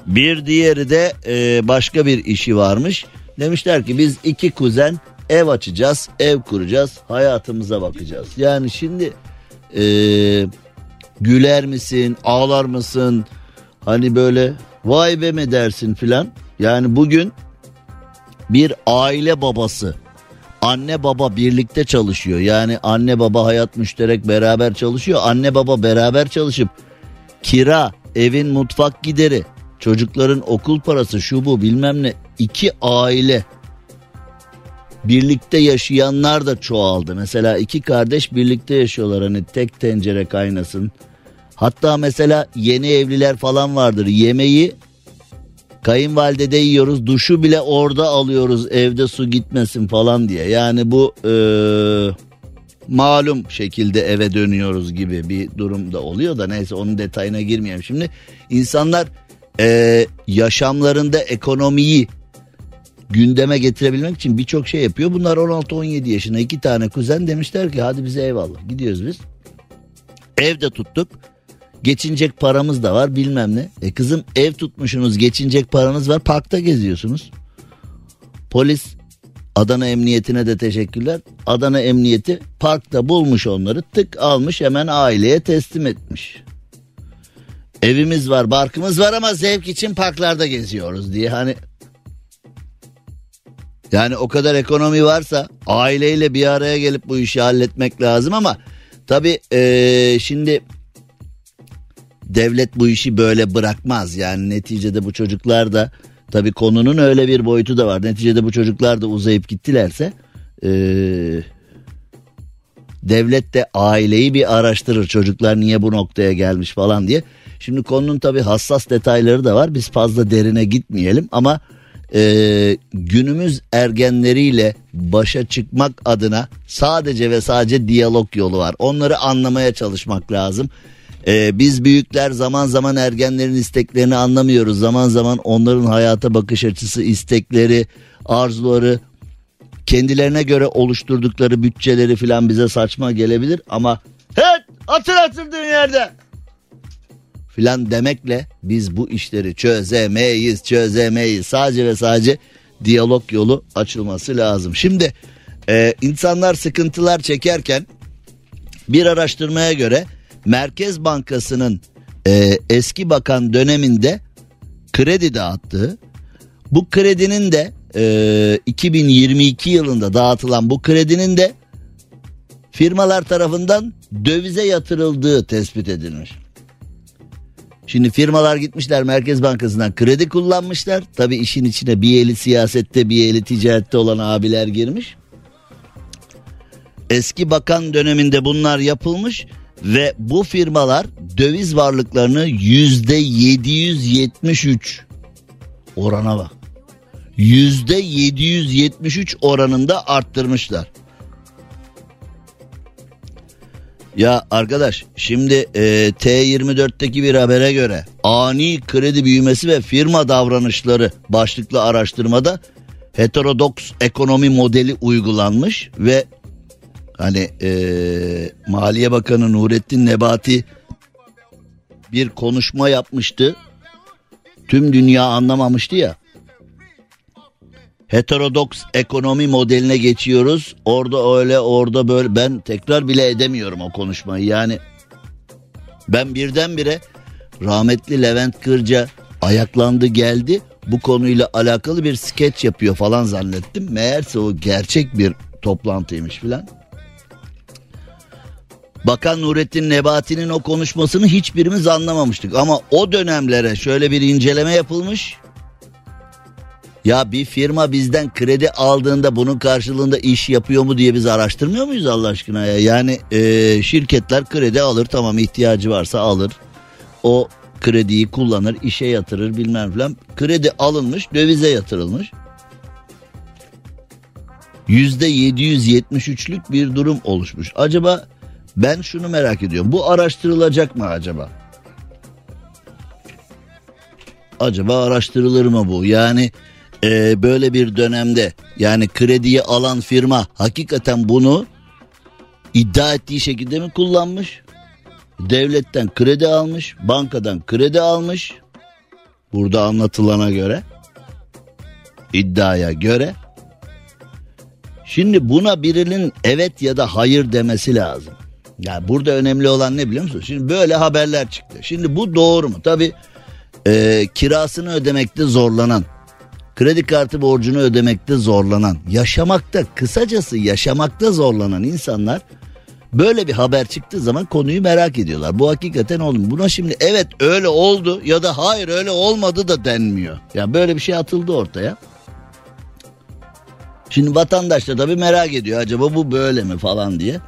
Bir diğeri de e, başka bir işi varmış. Demişler ki biz iki kuzen ev açacağız, ev kuracağız, hayatımıza bakacağız. Yani şimdi e, güler misin, ağlar mısın? Hani böyle vay be mi dersin filan. Yani bugün bir aile babası anne baba birlikte çalışıyor. Yani anne baba hayat müşterek beraber çalışıyor. Anne baba beraber çalışıp kira, evin mutfak gideri, çocukların okul parası şu bu bilmem ne. iki aile birlikte yaşayanlar da çoğaldı. Mesela iki kardeş birlikte yaşıyorlar hani tek tencere kaynasın. Hatta mesela yeni evliler falan vardır. Yemeği kayınvalidede yiyoruz. Duşu bile orada alıyoruz. Evde su gitmesin falan diye. Yani bu ee, malum şekilde eve dönüyoruz gibi bir durumda oluyor da neyse onun detayına girmeyelim. Şimdi insanlar ee, yaşamlarında ekonomiyi gündeme getirebilmek için birçok şey yapıyor. Bunlar 16-17 yaşında iki tane kuzen demişler ki hadi bize eyvallah gidiyoruz biz. Evde tuttuk. Geçinecek paramız da var bilmem ne. E kızım ev tutmuşsunuz geçinecek paranız var parkta geziyorsunuz. Polis Adana Emniyetine de teşekkürler. Adana Emniyeti parkta bulmuş onları tık almış hemen aileye teslim etmiş. Evimiz var barkımız var ama zevk için parklarda geziyoruz diye hani yani o kadar ekonomi varsa aileyle bir araya gelip bu işi halletmek lazım ama tabii ee, şimdi devlet bu işi böyle bırakmaz. Yani neticede bu çocuklar da tabii konunun öyle bir boyutu da var. Neticede bu çocuklar da uzayıp gittilerse ee, devlet de aileyi bir araştırır. Çocuklar niye bu noktaya gelmiş falan diye. Şimdi konunun tabii hassas detayları da var. Biz fazla derine gitmeyelim ama e, günümüz ergenleriyle başa çıkmak adına sadece ve sadece diyalog yolu var. Onları anlamaya çalışmak lazım. E, biz büyükler zaman zaman ergenlerin isteklerini anlamıyoruz. Zaman zaman onların hayata bakış açısı, istekleri, arzuları, kendilerine göre oluşturdukları bütçeleri falan bize saçma gelebilir ama hey atır atırdığın yerde filan demekle biz bu işleri çözemeyiz çözemeyiz sadece ve sadece diyalog yolu açılması lazım. Şimdi e, insanlar sıkıntılar çekerken bir araştırmaya göre Merkez Bankası'nın e, eski bakan döneminde kredi dağıttığı bu kredinin de e, 2022 yılında dağıtılan bu kredinin de firmalar tarafından dövize yatırıldığı tespit edilmiş. Şimdi firmalar gitmişler Merkez Bankası'ndan kredi kullanmışlar. Tabii işin içine bir eli siyasette bir eli ticarette olan abiler girmiş. Eski bakan döneminde bunlar yapılmış ve bu firmalar döviz varlıklarını yüzde 773 orana bak. Yüzde 773 oranında arttırmışlar. Ya arkadaş şimdi e, T24'teki bir habere göre ani kredi büyümesi ve firma davranışları başlıklı araştırmada heterodoks ekonomi modeli uygulanmış ve hani e, Maliye Bakanı Nurettin Nebati bir konuşma yapmıştı. Tüm dünya anlamamıştı ya heterodoks ekonomi modeline geçiyoruz. Orada öyle orada böyle ben tekrar bile edemiyorum o konuşmayı. Yani ben birdenbire rahmetli Levent Kırca ayaklandı geldi. Bu konuyla alakalı bir skeç yapıyor falan zannettim. Meğerse o gerçek bir toplantıymış filan. Bakan Nurettin Nebati'nin o konuşmasını hiçbirimiz anlamamıştık. Ama o dönemlere şöyle bir inceleme yapılmış. Ya bir firma bizden kredi aldığında bunun karşılığında iş yapıyor mu diye biz araştırmıyor muyuz Allah aşkına ya? Yani e, şirketler kredi alır tamam ihtiyacı varsa alır. O krediyi kullanır işe yatırır bilmem falan. Kredi alınmış dövize yatırılmış. Yüzde 773'lük bir durum oluşmuş. Acaba ben şunu merak ediyorum. Bu araştırılacak mı acaba? Acaba araştırılır mı bu? Yani e, böyle bir dönemde yani krediyi alan firma hakikaten bunu iddia ettiği şekilde mi kullanmış? Devletten kredi almış, bankadan kredi almış. Burada anlatılana göre, iddiaya göre. Şimdi buna birinin evet ya da hayır demesi lazım. Yani burada önemli olan ne biliyor musun? Şimdi böyle haberler çıktı. Şimdi bu doğru mu? Tabii e, kirasını ödemekte zorlanan kredi kartı borcunu ödemekte zorlanan, yaşamakta kısacası yaşamakta zorlanan insanlar böyle bir haber çıktığı zaman konuyu merak ediyorlar. Bu hakikaten oldu? Buna şimdi evet öyle oldu ya da hayır öyle olmadı da denmiyor. Yani böyle bir şey atıldı ortaya. Şimdi vatandaş da tabii merak ediyor acaba bu böyle mi falan diye.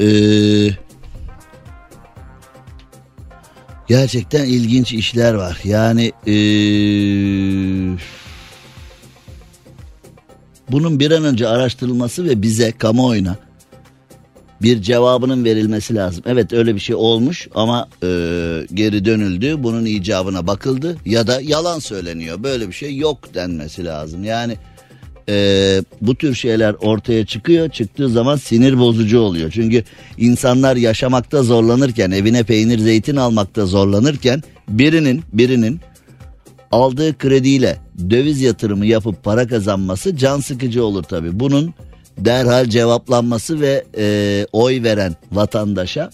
Ee, gerçekten ilginç işler var. Yani ee, bunun bir an önce araştırılması ve bize kamuoyuna bir cevabının verilmesi lazım. Evet öyle bir şey olmuş ama e, geri dönüldü. Bunun icabına bakıldı ya da yalan söyleniyor. Böyle bir şey yok denmesi lazım. Yani e, bu tür şeyler ortaya çıkıyor. Çıktığı zaman sinir bozucu oluyor. Çünkü insanlar yaşamakta zorlanırken, evine peynir zeytin almakta zorlanırken birinin birinin aldığı krediyle döviz yatırımı yapıp para kazanması can sıkıcı olur tabii. Bunun derhal cevaplanması ve e, oy veren vatandaşa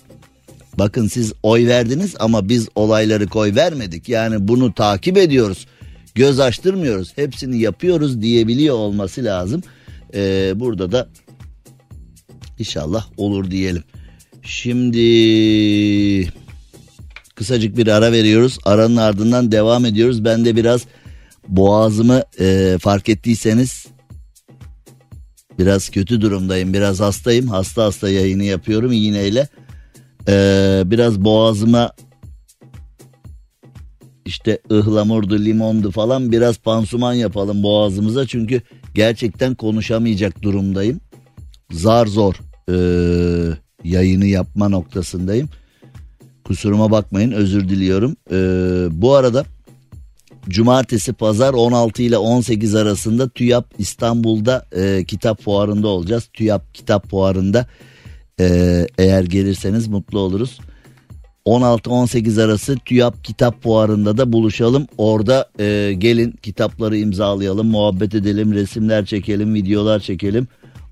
bakın siz oy verdiniz ama biz olayları koy vermedik. Yani bunu takip ediyoruz. Göz açtırmıyoruz. Hepsini yapıyoruz diyebiliyor olması lazım. E, burada da inşallah olur diyelim. Şimdi kısacık bir ara veriyoruz. Aranın ardından devam ediyoruz. Ben de biraz boğazımı e, fark ettiyseniz biraz kötü durumdayım. Biraz hastayım. Hasta hasta yayını yapıyorum iğneyle. Ee, biraz boğazıma işte ıhlamurdu, limondu falan biraz pansuman yapalım boğazımıza. Çünkü gerçekten konuşamayacak durumdayım. Zar zor e, yayını yapma noktasındayım. Kusuruma bakmayın özür diliyorum. E, bu arada Cumartesi pazar 16 ile 18 arasında TÜYAP İstanbul'da e, kitap fuarında olacağız. TÜYAP kitap fuarında e, eğer gelirseniz mutlu oluruz. 16-18 arası TÜYAP kitap fuarında da buluşalım. Orada e, gelin kitapları imzalayalım, muhabbet edelim, resimler çekelim, videolar çekelim.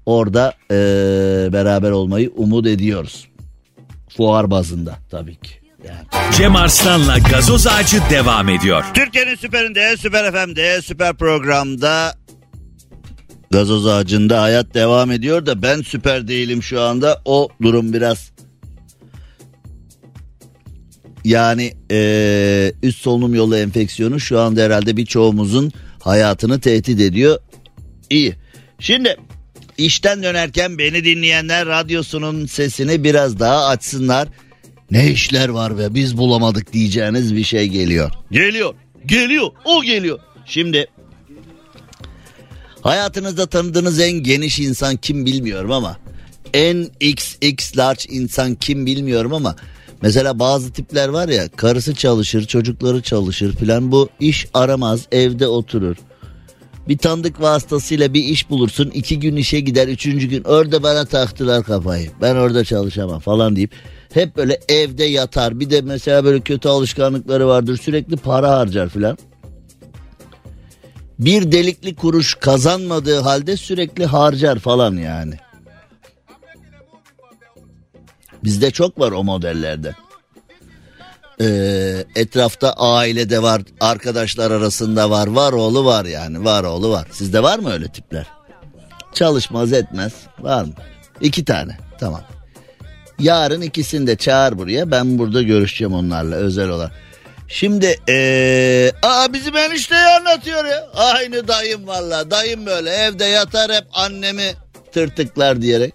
Orada e, beraber olmayı umut ediyoruz. Fuar bazında tabii ki. Yani. Cem Arslan'la gazoz ağacı devam ediyor. Türkiye'nin süperinde, süper FM'de, süper programda gazoz ağacında hayat devam ediyor da ben süper değilim şu anda. O durum biraz yani ee, üst solunum yolu enfeksiyonu şu anda herhalde birçoğumuzun hayatını tehdit ediyor. İyi. Şimdi işten dönerken beni dinleyenler radyosunun sesini biraz daha açsınlar. Ne işler var ve biz bulamadık diyeceğiniz bir şey geliyor. Geliyor. Geliyor. O geliyor. Şimdi hayatınızda tanıdığınız en geniş insan kim bilmiyorum ama en XX large insan kim bilmiyorum ama mesela bazı tipler var ya karısı çalışır çocukları çalışır filan bu iş aramaz evde oturur. Bir tanıdık vasıtasıyla bir iş bulursun iki gün işe gider üçüncü gün orada bana taktılar kafayı ben orada çalışamam falan deyip hep böyle evde yatar. Bir de mesela böyle kötü alışkanlıkları vardır. Sürekli para harcar filan. Bir delikli kuruş kazanmadığı halde sürekli harcar falan yani. Bizde çok var o modellerde. Ee, etrafta ailede var, arkadaşlar arasında var, var oğlu var yani, var oğlu var. Sizde var mı öyle tipler? Çalışmaz etmez, var mı? İki tane, tamam. Yarın ikisini de çağır buraya. Ben burada görüşeceğim onlarla özel olarak. Şimdi ee, aa bizim enişteyi anlatıyor ya. Aynı dayım valla. Dayım böyle evde yatar hep annemi tırtıklar diyerek.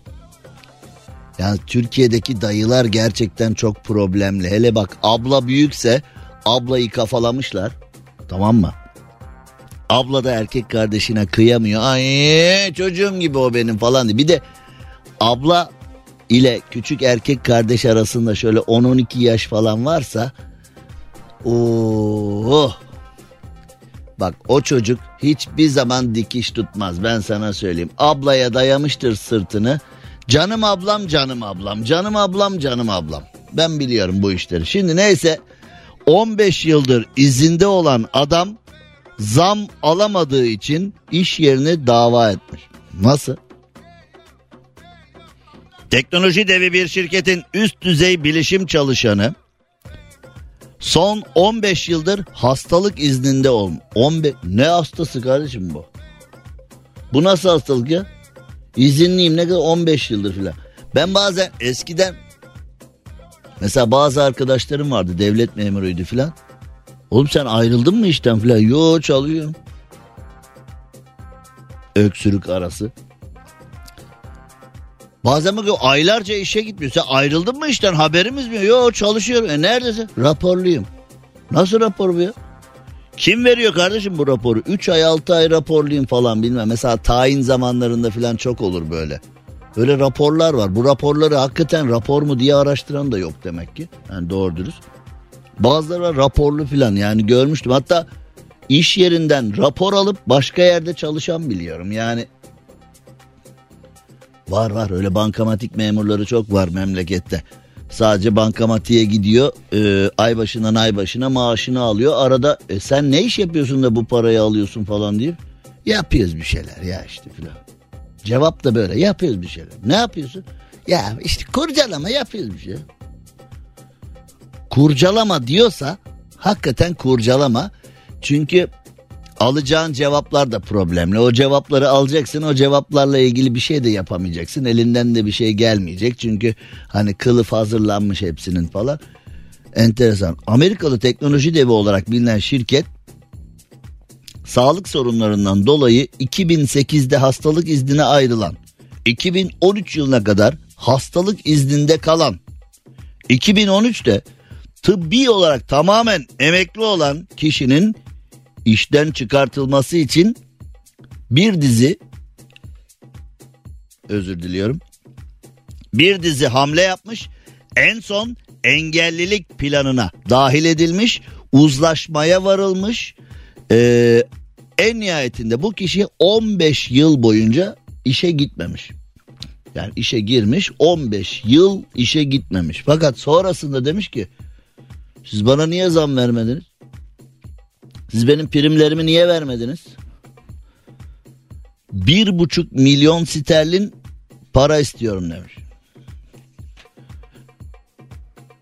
Yani Türkiye'deki dayılar gerçekten çok problemli. Hele bak abla büyükse ablayı kafalamışlar. Tamam mı? Abla da erkek kardeşine kıyamıyor. Ay çocuğum gibi o benim falan diye. Bir de abla ile küçük erkek kardeş arasında şöyle 10-12 yaş falan varsa ooo bak o çocuk hiçbir zaman dikiş tutmaz ben sana söyleyeyim. Ablaya dayamıştır sırtını. Canım ablam canım ablam canım ablam canım ablam. Ben biliyorum bu işleri. Şimdi neyse 15 yıldır izinde olan adam zam alamadığı için iş yerine dava etmiş. Nasıl? Teknoloji devi bir şirketin üst düzey bilişim çalışanı Son 15 yıldır hastalık izninde ol. 15 ne hastası kardeşim bu? Bu nasıl hastalık ya? İzinliyim ne kadar 15 yıldır filan. Ben bazen eskiden mesela bazı arkadaşlarım vardı devlet memuruydu filan. Oğlum sen ayrıldın mı işten filan? Yo çalıyorum. Öksürük arası. Bazen bakıyor aylarca işe gitmiyor. Sen ayrıldın mı işten haberimiz mi? Yok çalışıyorum. E neredesin? Raporluyum. Nasıl rapor bu ya? Kim veriyor kardeşim bu raporu? 3 ay 6 ay raporluyum falan bilmem. Mesela tayin zamanlarında falan çok olur böyle. Öyle raporlar var. Bu raporları hakikaten rapor mu diye araştıran da yok demek ki. Yani doğru dürüst. Bazıları var raporlu falan yani görmüştüm. Hatta iş yerinden rapor alıp başka yerde çalışan biliyorum. Yani Var var öyle bankamatik memurları çok var memlekette. Sadece bankamatiğe gidiyor e, ay başından ay başına maaşını alıyor. Arada e, sen ne iş yapıyorsun da bu parayı alıyorsun falan diye. Yapıyoruz bir şeyler ya işte filan. Cevap da böyle yapıyoruz bir şeyler. Ne yapıyorsun? Ya işte kurcalama yapıyoruz bir şey. Kurcalama diyorsa hakikaten kurcalama. Çünkü alacağın cevaplar da problemli. O cevapları alacaksın o cevaplarla ilgili bir şey de yapamayacaksın. Elinden de bir şey gelmeyecek. Çünkü hani kılıf hazırlanmış hepsinin falan. Enteresan. Amerikalı teknoloji devi olarak bilinen şirket sağlık sorunlarından dolayı 2008'de hastalık iznine ayrılan 2013 yılına kadar hastalık izninde kalan 2013'te tıbbi olarak tamamen emekli olan kişinin işten çıkartılması için bir dizi özür diliyorum. Bir dizi hamle yapmış. En son engellilik planına dahil edilmiş. Uzlaşmaya varılmış. Ee, en nihayetinde bu kişi 15 yıl boyunca işe gitmemiş. Yani işe girmiş 15 yıl işe gitmemiş. Fakat sonrasında demiş ki siz bana niye zam vermediniz? Siz benim primlerimi niye vermediniz? Bir buçuk milyon sterlin para istiyorum demiş.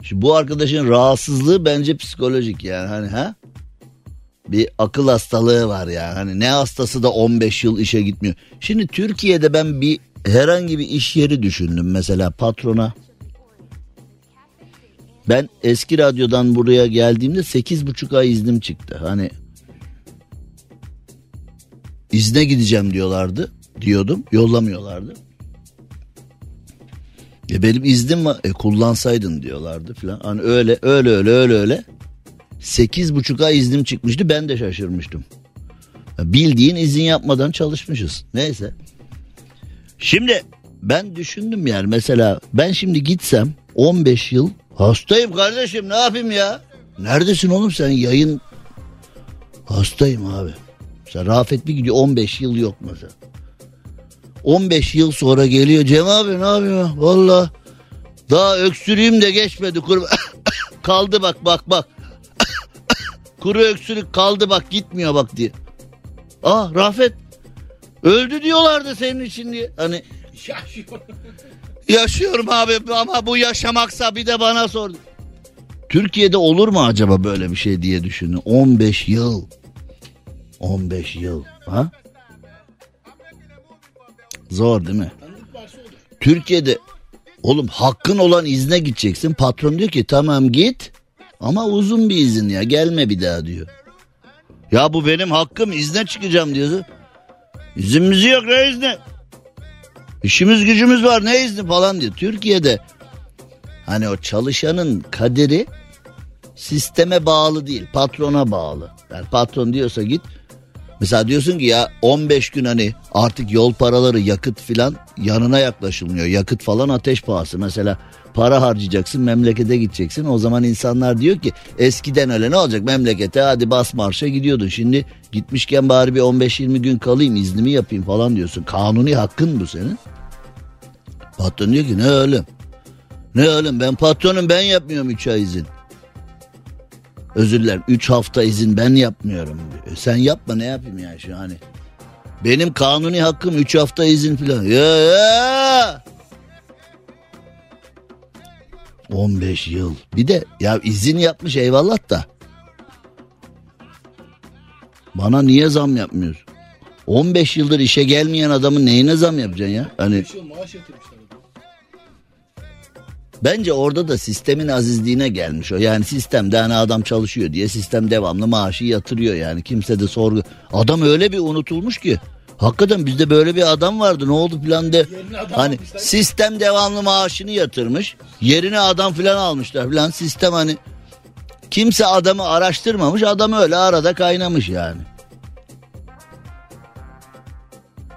Şimdi bu arkadaşın rahatsızlığı bence psikolojik yani hani ha? Bir akıl hastalığı var yani. Hani ne hastası da 15 yıl işe gitmiyor. Şimdi Türkiye'de ben bir herhangi bir iş yeri düşündüm mesela patrona. Ben eski radyodan buraya geldiğimde sekiz buçuk ay iznim çıktı. Hani izne gideceğim diyorlardı. Diyordum yollamıyorlardı. E benim iznim var. E kullansaydın diyorlardı falan. Hani öyle öyle öyle öyle öyle. Sekiz buçuk ay iznim çıkmıştı ben de şaşırmıştım. Bildiğin izin yapmadan çalışmışız. Neyse. Şimdi ben düşündüm yani mesela ben şimdi gitsem 15 yıl hastayım kardeşim ne yapayım ya? Neredesin oğlum sen yayın hastayım abi. Mesela Rafet bir gidiyor 15 yıl yok mesela. 15 yıl sonra geliyor Cem abi ne yapıyorsun? Valla daha öksürüğüm de geçmedi. Kuru... kaldı bak bak bak. Kuru öksürük kaldı bak gitmiyor bak diye. Ah Rafet öldü diyorlardı senin için diye. Hani Yaşıyorum abi ama bu yaşamaksa bir de bana sor. Türkiye'de olur mu acaba böyle bir şey diye düşünün. 15 yıl. 15 yıl. Ha? Zor değil mi? Türkiye'de oğlum hakkın olan izne gideceksin. Patron diyor ki tamam git ama uzun bir izin ya gelme bir daha diyor. Ya bu benim hakkım izne çıkacağım diyorsun. İzinimiz yok ne izni? İşimiz gücümüz var ne izni falan diyor. Türkiye'de hani o çalışanın kaderi sisteme bağlı değil patrona bağlı. Yani patron diyorsa git Mesela diyorsun ki ya 15 gün hani artık yol paraları yakıt filan yanına yaklaşılmıyor. Yakıt falan ateş pahası. Mesela para harcayacaksın memlekete gideceksin. O zaman insanlar diyor ki eskiden öyle ne olacak memlekete hadi bas marşa gidiyordun. Şimdi gitmişken bari bir 15-20 gün kalayım iznimi yapayım falan diyorsun. Kanuni hakkın bu senin. Patron diyor ki ne öyle? Ne öyle ben patronum ben yapmıyorum 3 ay izin. Özür dilerim 3 hafta izin ben yapmıyorum. Sen yapma ne yapayım yani şu hani. Benim kanuni hakkım 3 hafta izin falan. Ya, ya. 15 yıl. Bir de ya izin yapmış eyvallah da. Bana niye zam yapmıyorsun? 15 yıldır işe gelmeyen adamın neyine zam yapacaksın ya? Hani Bence orada da sistemin azizliğine gelmiş o. Yani sistemde hani adam çalışıyor diye sistem devamlı maaşı yatırıyor yani. Kimse de sorgu. Adam öyle bir unutulmuş ki. Hakikaten bizde böyle bir adam vardı ne oldu filan de. Hani sistem devamlı maaşını yatırmış. Yerine adam filan almışlar filan. Sistem hani kimse adamı araştırmamış. Adam öyle arada kaynamış yani.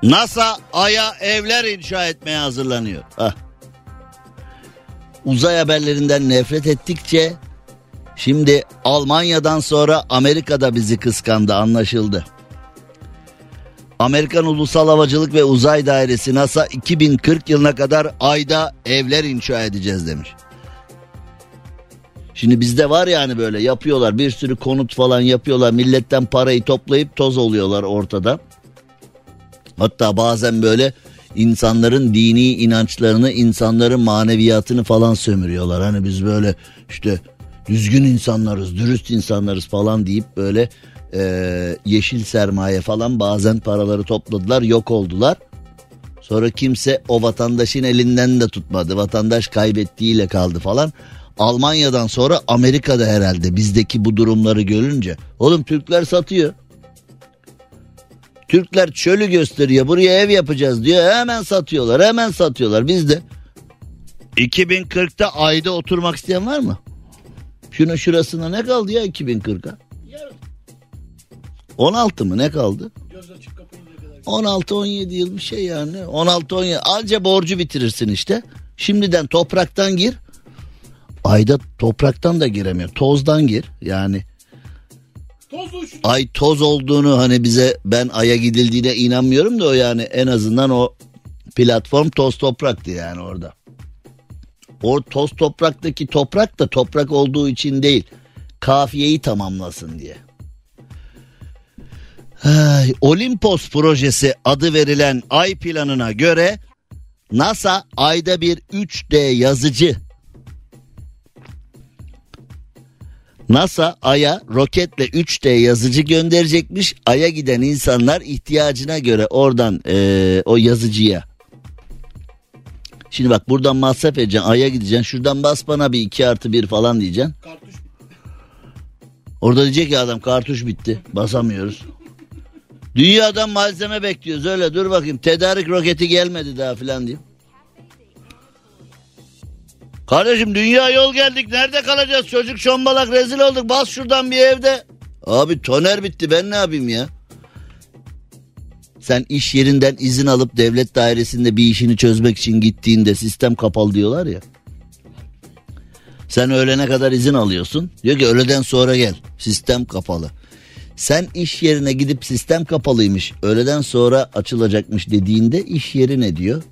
NASA Ay'a evler inşa etmeye hazırlanıyor. Hah. Uzay haberlerinden nefret ettikçe şimdi Almanya'dan sonra Amerika'da bizi kıskandı anlaşıldı. Amerikan Ulusal Havacılık ve Uzay Dairesi NASA 2040 yılına kadar ayda evler inşa edeceğiz demiş. Şimdi bizde var yani böyle yapıyorlar bir sürü konut falan yapıyorlar milletten parayı toplayıp toz oluyorlar ortada. Hatta bazen böyle insanların dini inançlarını, insanların maneviyatını falan sömürüyorlar. Hani biz böyle işte düzgün insanlarız, dürüst insanlarız falan deyip böyle e, yeşil sermaye falan bazen paraları topladılar, yok oldular. Sonra kimse o vatandaşın elinden de tutmadı. Vatandaş kaybettiğiyle kaldı falan. Almanya'dan sonra Amerika'da herhalde bizdeki bu durumları görünce. Oğlum Türkler satıyor. Türkler çölü gösteriyor buraya ev yapacağız diyor hemen satıyorlar hemen satıyorlar biz de 2040'ta ayda oturmak isteyen var mı? Şunun şurasına ne kaldı ya 2040'a? 16 mı ne kaldı? 16-17 yıl bir şey yani. 16-17 anca borcu bitirirsin işte. Şimdiden topraktan gir. Ayda topraktan da giremiyor. Tozdan gir. Yani ay toz olduğunu hani bize ben aya gidildiğine inanmıyorum da o yani en azından o platform toz topraktı yani orada. O toz topraktaki toprak da toprak olduğu için değil kafiyeyi tamamlasın diye. Ay, Olimpos projesi adı verilen ay planına göre NASA ayda bir 3D yazıcı NASA Ay'a roketle 3D yazıcı gönderecekmiş. Ay'a giden insanlar ihtiyacına göre oradan ee, o yazıcıya. Şimdi bak buradan masraf edeceksin. Ay'a gideceksin. Şuradan bas bana bir 2 artı 1 falan diyeceksin. Orada diyecek ya adam kartuş bitti. Basamıyoruz. Dünyadan malzeme bekliyoruz öyle dur bakayım. Tedarik roketi gelmedi daha filan diyeyim. Kardeşim dünya yol geldik nerede kalacağız çocuk şombalak rezil olduk bas şuradan bir evde. Abi toner bitti ben ne yapayım ya. Sen iş yerinden izin alıp devlet dairesinde bir işini çözmek için gittiğinde sistem kapalı diyorlar ya. Sen öğlene kadar izin alıyorsun. Diyor ki öğleden sonra gel. Sistem kapalı. Sen iş yerine gidip sistem kapalıymış. Öğleden sonra açılacakmış dediğinde iş yeri ne diyor?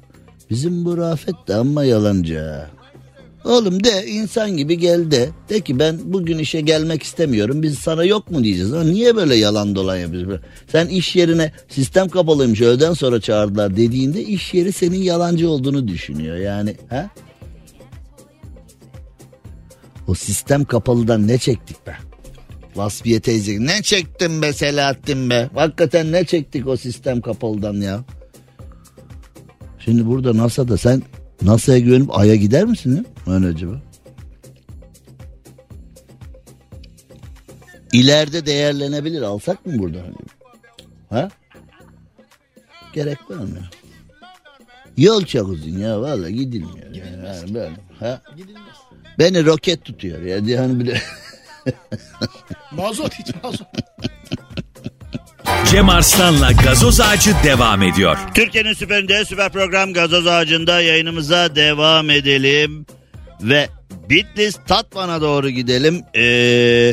Bizim bu Rafet de amma yalancı. Oğlum de insan gibi gel de. De ki ben bugün işe gelmek istemiyorum. Biz sana yok mu diyeceğiz. Ama niye böyle yalan dolan yapıyorsun? Sen iş yerine sistem kapalıymış öğleden sonra çağırdılar dediğinde iş yeri senin yalancı olduğunu düşünüyor. Yani ha? O sistem kapalıdan ne çektik be? Vasfiye teyze ne çektim be Selahattin be? Hakikaten ne çektik o sistem kapalıdan ya? Şimdi burada NASA'da sen NASA'ya güvenip Ay'a gider misin ya? Öyle acaba? İleride değerlenebilir. Alsak mı burada? Ha? Gerek var mı? Yol çok uzun ya valla gidilmiyor. Yani ben, ha? Beni roket tutuyor ya. Yani bile... mazot hiç mazot. Cem Arslan'la gazoz ağacı devam ediyor. Türkiye'nin süperinde süper program gazoz ağacında yayınımıza devam edelim. Ve Bitlis Tatvan'a doğru gidelim. Ee,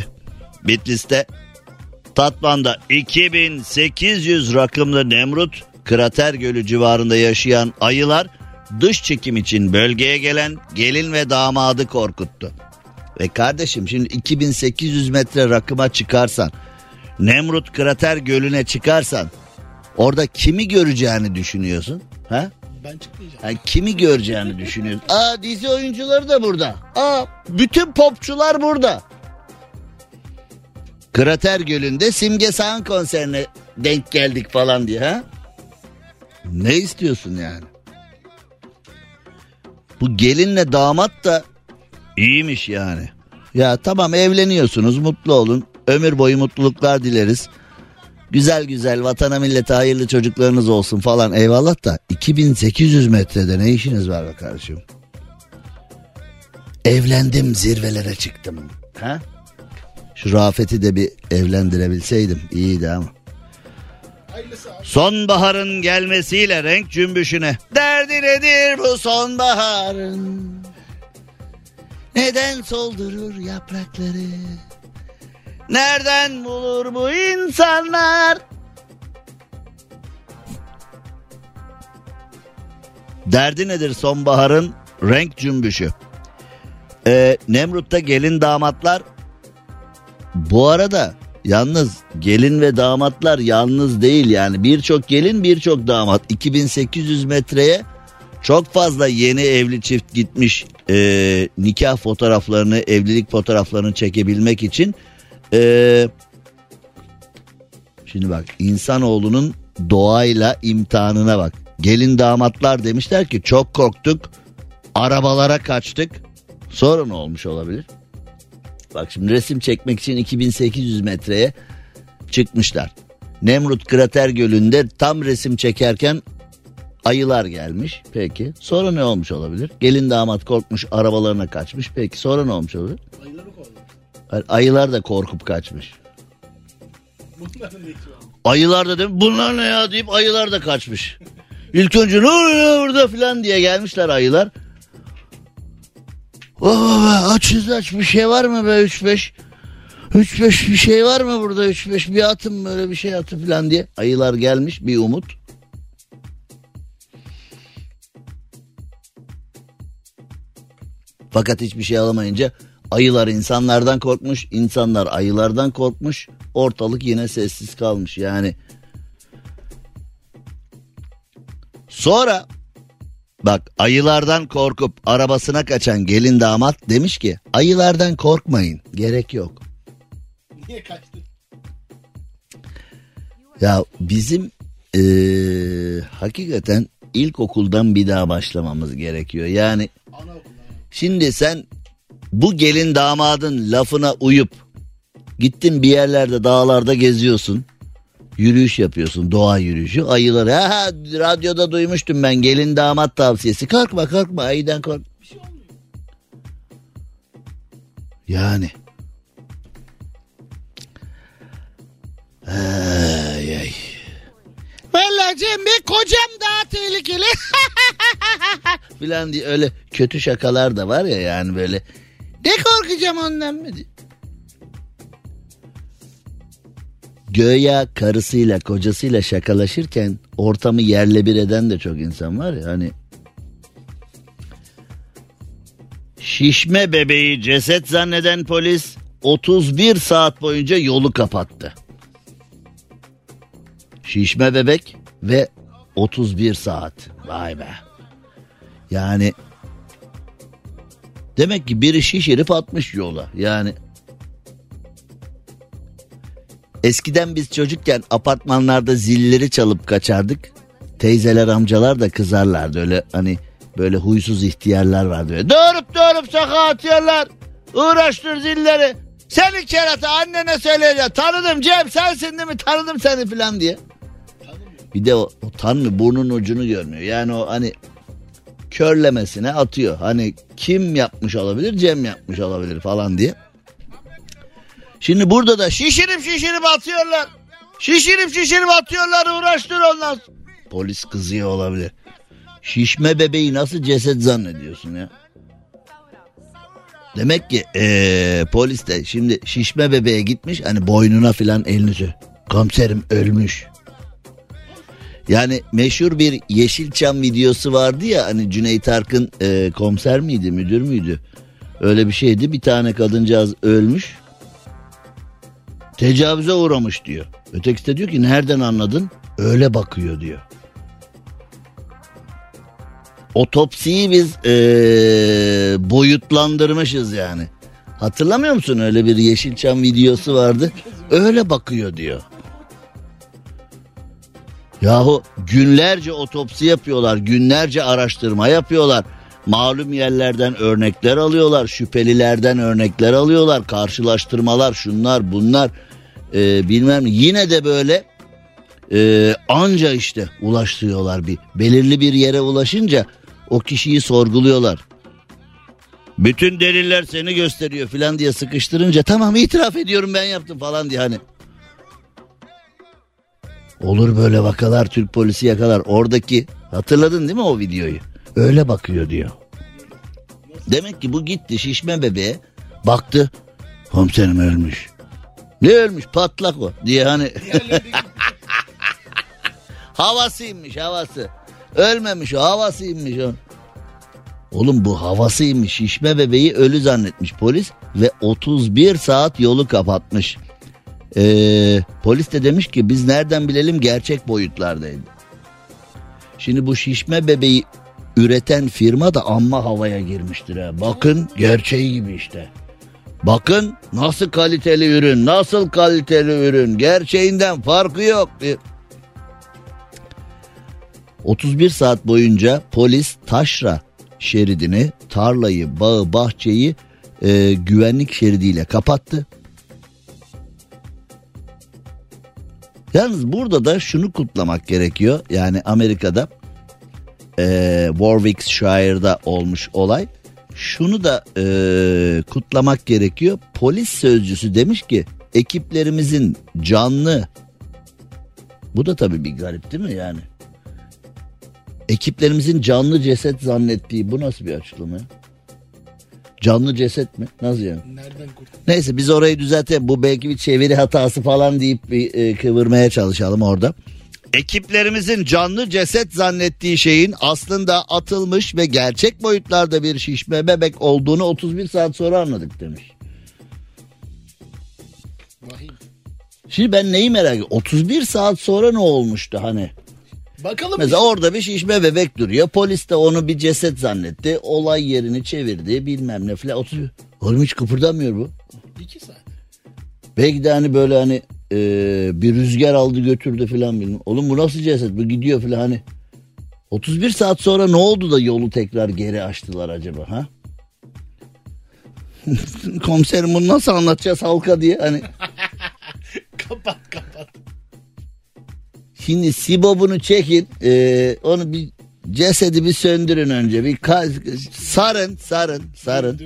Bitlis'te Tatvan'da 2800 rakımlı Nemrut Krater Gölü civarında yaşayan ayılar dış çekim için bölgeye gelen gelin ve damadı korkuttu. Ve kardeşim şimdi 2800 metre rakıma çıkarsan Nemrut Krater Gölü'ne çıkarsan orada kimi göreceğini düşünüyorsun? Ha? Ben çıkmayacağım. Yani kimi göreceğini düşünüyorsun. Aa dizi oyuncuları da burada. Aa bütün popçular burada. Krater Gölü'nde Simge Sağan konserine denk geldik falan diye ha? Ne istiyorsun yani? Bu gelinle damat da iyiymiş yani. Ya tamam evleniyorsunuz mutlu olun. Ömür boyu mutluluklar dileriz. Güzel güzel vatana millete hayırlı çocuklarınız olsun falan eyvallah da 2800 metrede ne işiniz var be kardeşim? Evlendim zirvelere çıktım. Ha? Şu Rafet'i de bir evlendirebilseydim iyiydi ama. Sonbaharın gelmesiyle renk cümbüşüne. Derdi nedir bu sonbaharın? Neden soldurur yaprakları? Nereden bulur bu insanlar? Derdi nedir sonbaharın renk cümbüşü? Ee, Nemrut'ta gelin damatlar bu arada yalnız gelin ve damatlar yalnız değil yani birçok gelin birçok damat 2800 metreye çok fazla yeni evli çift gitmiş e, nikah fotoğraflarını evlilik fotoğraflarını çekebilmek için e, şimdi bak insanoğlunun doğayla imtihanına bak gelin damatlar demişler ki çok korktuk arabalara kaçtık sonra ne olmuş olabilir? Bak şimdi resim çekmek için 2800 metreye çıkmışlar. Nemrut Krater Gölü'nde tam resim çekerken ayılar gelmiş. Peki sonra ne olmuş olabilir? Gelin damat korkmuş arabalarına kaçmış. Peki sonra ne olmuş olabilir? Hayır, Ayılar da korkup kaçmış. Ayılar da demiş bunlar ne ya deyip ayılar da kaçmış. İlk önce ne oluyor burada filan diye gelmişler ayılar. Oh, açız aç bir şey var mı be 3-5? 3-5 bir şey var mı burada 3-5 bir atın böyle bir şey atı falan diye. Ayılar gelmiş bir umut. Fakat hiçbir şey alamayınca ayılar insanlardan korkmuş, insanlar ayılardan korkmuş. Ortalık yine sessiz kalmış yani. Sonra Bak ayılardan korkup arabasına kaçan gelin damat demiş ki ayılardan korkmayın gerek yok. Niye kaçtın? Ya bizim eee, hakikaten ilkokuldan bir daha başlamamız gerekiyor. Yani şimdi sen bu gelin damadın lafına uyup gittin bir yerlerde dağlarda geziyorsun. Yürüyüş yapıyorsun doğa yürüyüşü ayıları ha, radyoda duymuştum ben gelin damat tavsiyesi korkma korkma ayıdan kork. Yani. Ay ay. Vallahi Cem Bey kocam daha tehlikeli. Filan diye öyle kötü şakalar da var ya yani böyle. Ne korkacağım ondan mı. Göya karısıyla kocasıyla şakalaşırken ortamı yerle bir eden de çok insan var ya hani. Şişme bebeği ceset zanneden polis 31 saat boyunca yolu kapattı. Şişme bebek ve 31 saat. Vay be. Yani demek ki biri şişirip atmış yola. Yani eskiden biz çocukken apartmanlarda zilleri çalıp kaçardık. Teyzeler amcalar da kızarlardı öyle hani böyle huysuz ihtiyarlar vardı. Öyle. Doğurup doğurup sokağa atıyorlar. Uğraştır zilleri. Seni kerata annene söyleyeceğim. Tanıdım Cem sensin değil mi? Tanıdım seni falan diye. Bir de o, o tanmıyor burnun ucunu görmüyor. Yani o hani körlemesine atıyor. Hani kim yapmış olabilir Cem yapmış olabilir falan diye. Şimdi burada da şişirip şişirip atıyorlar. Şişirip şişirip atıyorlar uğraştır onlar. Polis kızıyor olabilir. Şişme bebeği nasıl ceset zannediyorsun ya? Demek ki ee, polis de şimdi şişme bebeğe gitmiş hani boynuna filan elini sür. Komiserim ölmüş. Yani meşhur bir Yeşilçam videosu vardı ya hani Cüneyt Arkın e, komiser miydi müdür müydü? Öyle bir şeydi bir tane kadıncağız ölmüş. Tecavüze uğramış diyor. Ötekisi de diyor ki nereden anladın? Öyle bakıyor diyor. otopsiyi biz ee, boyutlandırmışız yani. Hatırlamıyor musun öyle bir Yeşilçam videosu vardı. Öyle bakıyor diyor. Yahu günlerce otopsi yapıyorlar, günlerce araştırma yapıyorlar. Malum yerlerden örnekler alıyorlar, şüphelilerden örnekler alıyorlar, karşılaştırmalar, şunlar bunlar e, bilmem yine de böyle e, anca işte ulaştırıyorlar bir belirli bir yere ulaşınca o kişiyi sorguluyorlar. Bütün deliller seni gösteriyor filan diye sıkıştırınca tamam itiraf ediyorum ben yaptım falan diye hani. Olur böyle vakalar Türk polisi yakalar. Oradaki hatırladın değil mi o videoyu? Öyle bakıyor diyor. Demek ki bu gitti şişme bebeğe baktı. Komiserim ölmüş. Ne ölmüş patlak o diye hani. havasıymış havası. Ölmemiş o havasıymış o. Oğlum bu havasıymış şişme bebeği ölü zannetmiş polis ve 31 saat yolu kapatmış. Ee, polis de demiş ki biz nereden bilelim gerçek boyutlardaydı. Şimdi bu şişme bebeği üreten firma da amma havaya girmiştir ha. Bakın gerçeği gibi işte. Bakın nasıl kaliteli ürün, nasıl kaliteli ürün. Gerçeğinden farkı yok. 31 saat boyunca polis taşra şeridini, tarlayı, bağı, bahçeyi e, güvenlik şeridiyle kapattı. Yalnız burada da şunu kutlamak gerekiyor. Yani Amerika'da e, Warwickshire olmuş olay. Şunu da e, kutlamak gerekiyor. Polis sözcüsü demiş ki ekiplerimizin canlı bu da tabii bir garip değil mi yani? Ekiplerimizin canlı ceset zannettiği bu nasıl bir açıklama? Canlı ceset mi? Nasıl yani? Nereden kurtuldun? Neyse biz orayı düzeltelim. Bu belki bir çeviri hatası falan deyip bir e, kıvırmaya çalışalım orada. Ekiplerimizin canlı ceset zannettiği şeyin aslında atılmış ve gerçek boyutlarda bir şişme bebek olduğunu 31 saat sonra anladık demiş. Vahim. Şimdi ben neyi merak ediyorum? 31 saat sonra ne olmuştu hani? Bakalım Mesela orada bir şişme bebek duruyor. Polis de onu bir ceset zannetti. Olay yerini çevirdi bilmem ne filan. 31... Oğlum hiç kıpırdamıyor bu. işte. İki saat. Belki de hani böyle hani e, bir rüzgar aldı götürdü filan bilmem. Oğlum bu nasıl ceset bu gidiyor filan hani. 31 saat sonra ne oldu da yolu tekrar geri açtılar acaba ha? Komiserim bunu nasıl anlatacağız halka diye hani. kapat kapat. Şimdi Sibob'unu çekin e, onu bir cesedi bir söndürün önce bir sarın sarın sarın.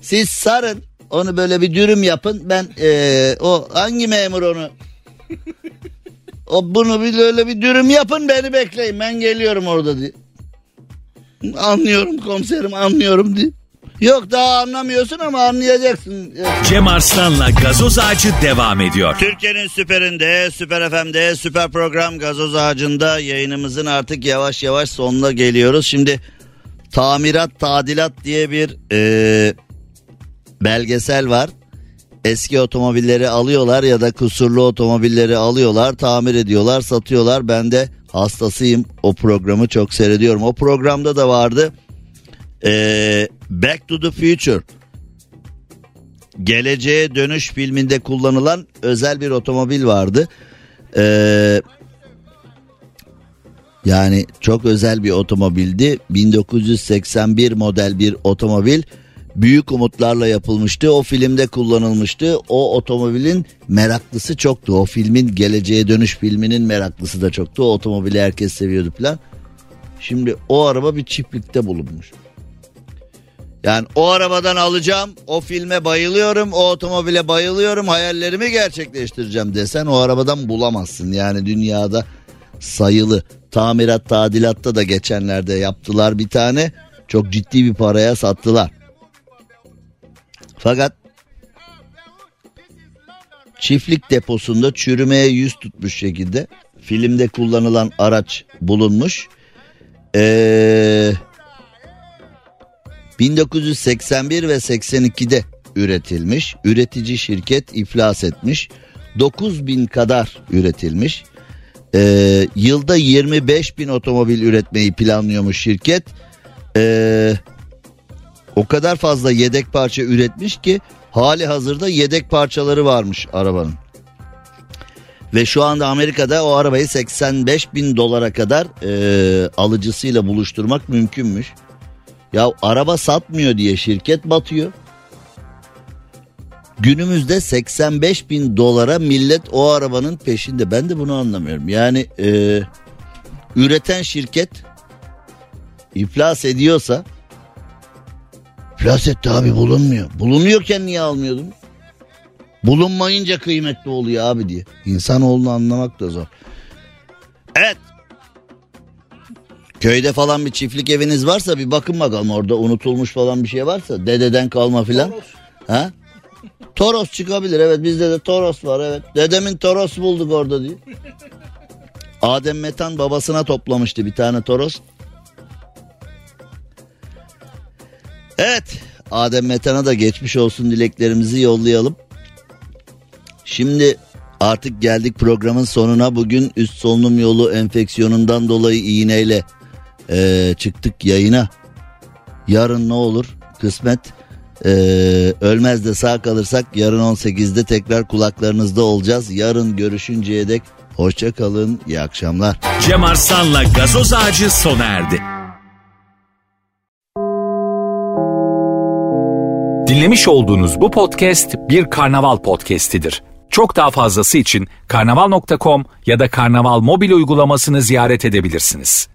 Siz sarın onu böyle bir dürüm yapın ben e, o hangi memur onu o bunu bir öyle bir dürüm yapın beni bekleyin ben geliyorum orada diye. Anlıyorum komiserim anlıyorum diye. Yok daha anlamıyorsun ama anlayacaksın. Cem Arslan'la gazoz ağacı devam ediyor. Türkiye'nin süperinde, süper FM'de, süper program gazoz ağacında yayınımızın artık yavaş yavaş sonuna geliyoruz. Şimdi tamirat, tadilat diye bir e, belgesel var. Eski otomobilleri alıyorlar ya da kusurlu otomobilleri alıyorlar, tamir ediyorlar, satıyorlar. Ben de hastasıyım. O programı çok seyrediyorum. O programda da vardı. E, Back to the Future. Geleceğe Dönüş filminde kullanılan özel bir otomobil vardı. Ee, yani çok özel bir otomobildi. 1981 model bir otomobil. Büyük umutlarla yapılmıştı. O filmde kullanılmıştı. O otomobilin meraklısı çoktu. O filmin Geleceğe Dönüş filminin meraklısı da çoktu. O otomobili herkes seviyordu falan. Şimdi o araba bir çiftlikte bulunmuş. Yani o arabadan alacağım, o filme bayılıyorum, o otomobile bayılıyorum, hayallerimi gerçekleştireceğim desen o arabadan bulamazsın. Yani dünyada sayılı tamirat tadilatta da geçenlerde yaptılar bir tane. Çok ciddi bir paraya sattılar. Fakat çiftlik deposunda çürümeye yüz tutmuş şekilde filmde kullanılan araç bulunmuş. Eee 1981 ve 82'de üretilmiş. Üretici şirket iflas etmiş. 9000 kadar üretilmiş. Ee, yılda 25 bin otomobil üretmeyi planlıyormuş şirket. Ee, o kadar fazla yedek parça üretmiş ki hali hazırda yedek parçaları varmış arabanın. Ve şu anda Amerika'da o arabayı 85 bin dolara kadar e, alıcısıyla buluşturmak mümkünmüş. Ya araba satmıyor diye şirket batıyor. Günümüzde 85 bin dolara millet o arabanın peşinde. Ben de bunu anlamıyorum. Yani e, üreten şirket iflas ediyorsa iflas etti abi bulunmuyor. Bulunuyorken niye almıyordun? Bulunmayınca kıymetli oluyor abi diye. İnsanoğlunu anlamak da zor. Evet. Köyde falan bir çiftlik eviniz varsa bir bakın bakalım orada unutulmuş falan bir şey varsa dededen kalma filan. Ha? Toros çıkabilir evet bizde de Toros var evet. Dedemin Toros bulduk orada diye. Adem Metan babasına toplamıştı bir tane Toros. Evet Adem Metan'a da geçmiş olsun dileklerimizi yollayalım. Şimdi artık geldik programın sonuna. Bugün üst solunum yolu enfeksiyonundan dolayı iğneyle e, çıktık yayına. Yarın ne olur kısmet e, ölmez de sağ kalırsak yarın 18'de tekrar kulaklarınızda olacağız. Yarın görüşünceye dek hoşça kalın iyi akşamlar. Cem Arslan'la gazoz ağacı sona erdi. Dinlemiş olduğunuz bu podcast bir karnaval podcastidir. Çok daha fazlası için karnaval.com ya da karnaval mobil uygulamasını ziyaret edebilirsiniz.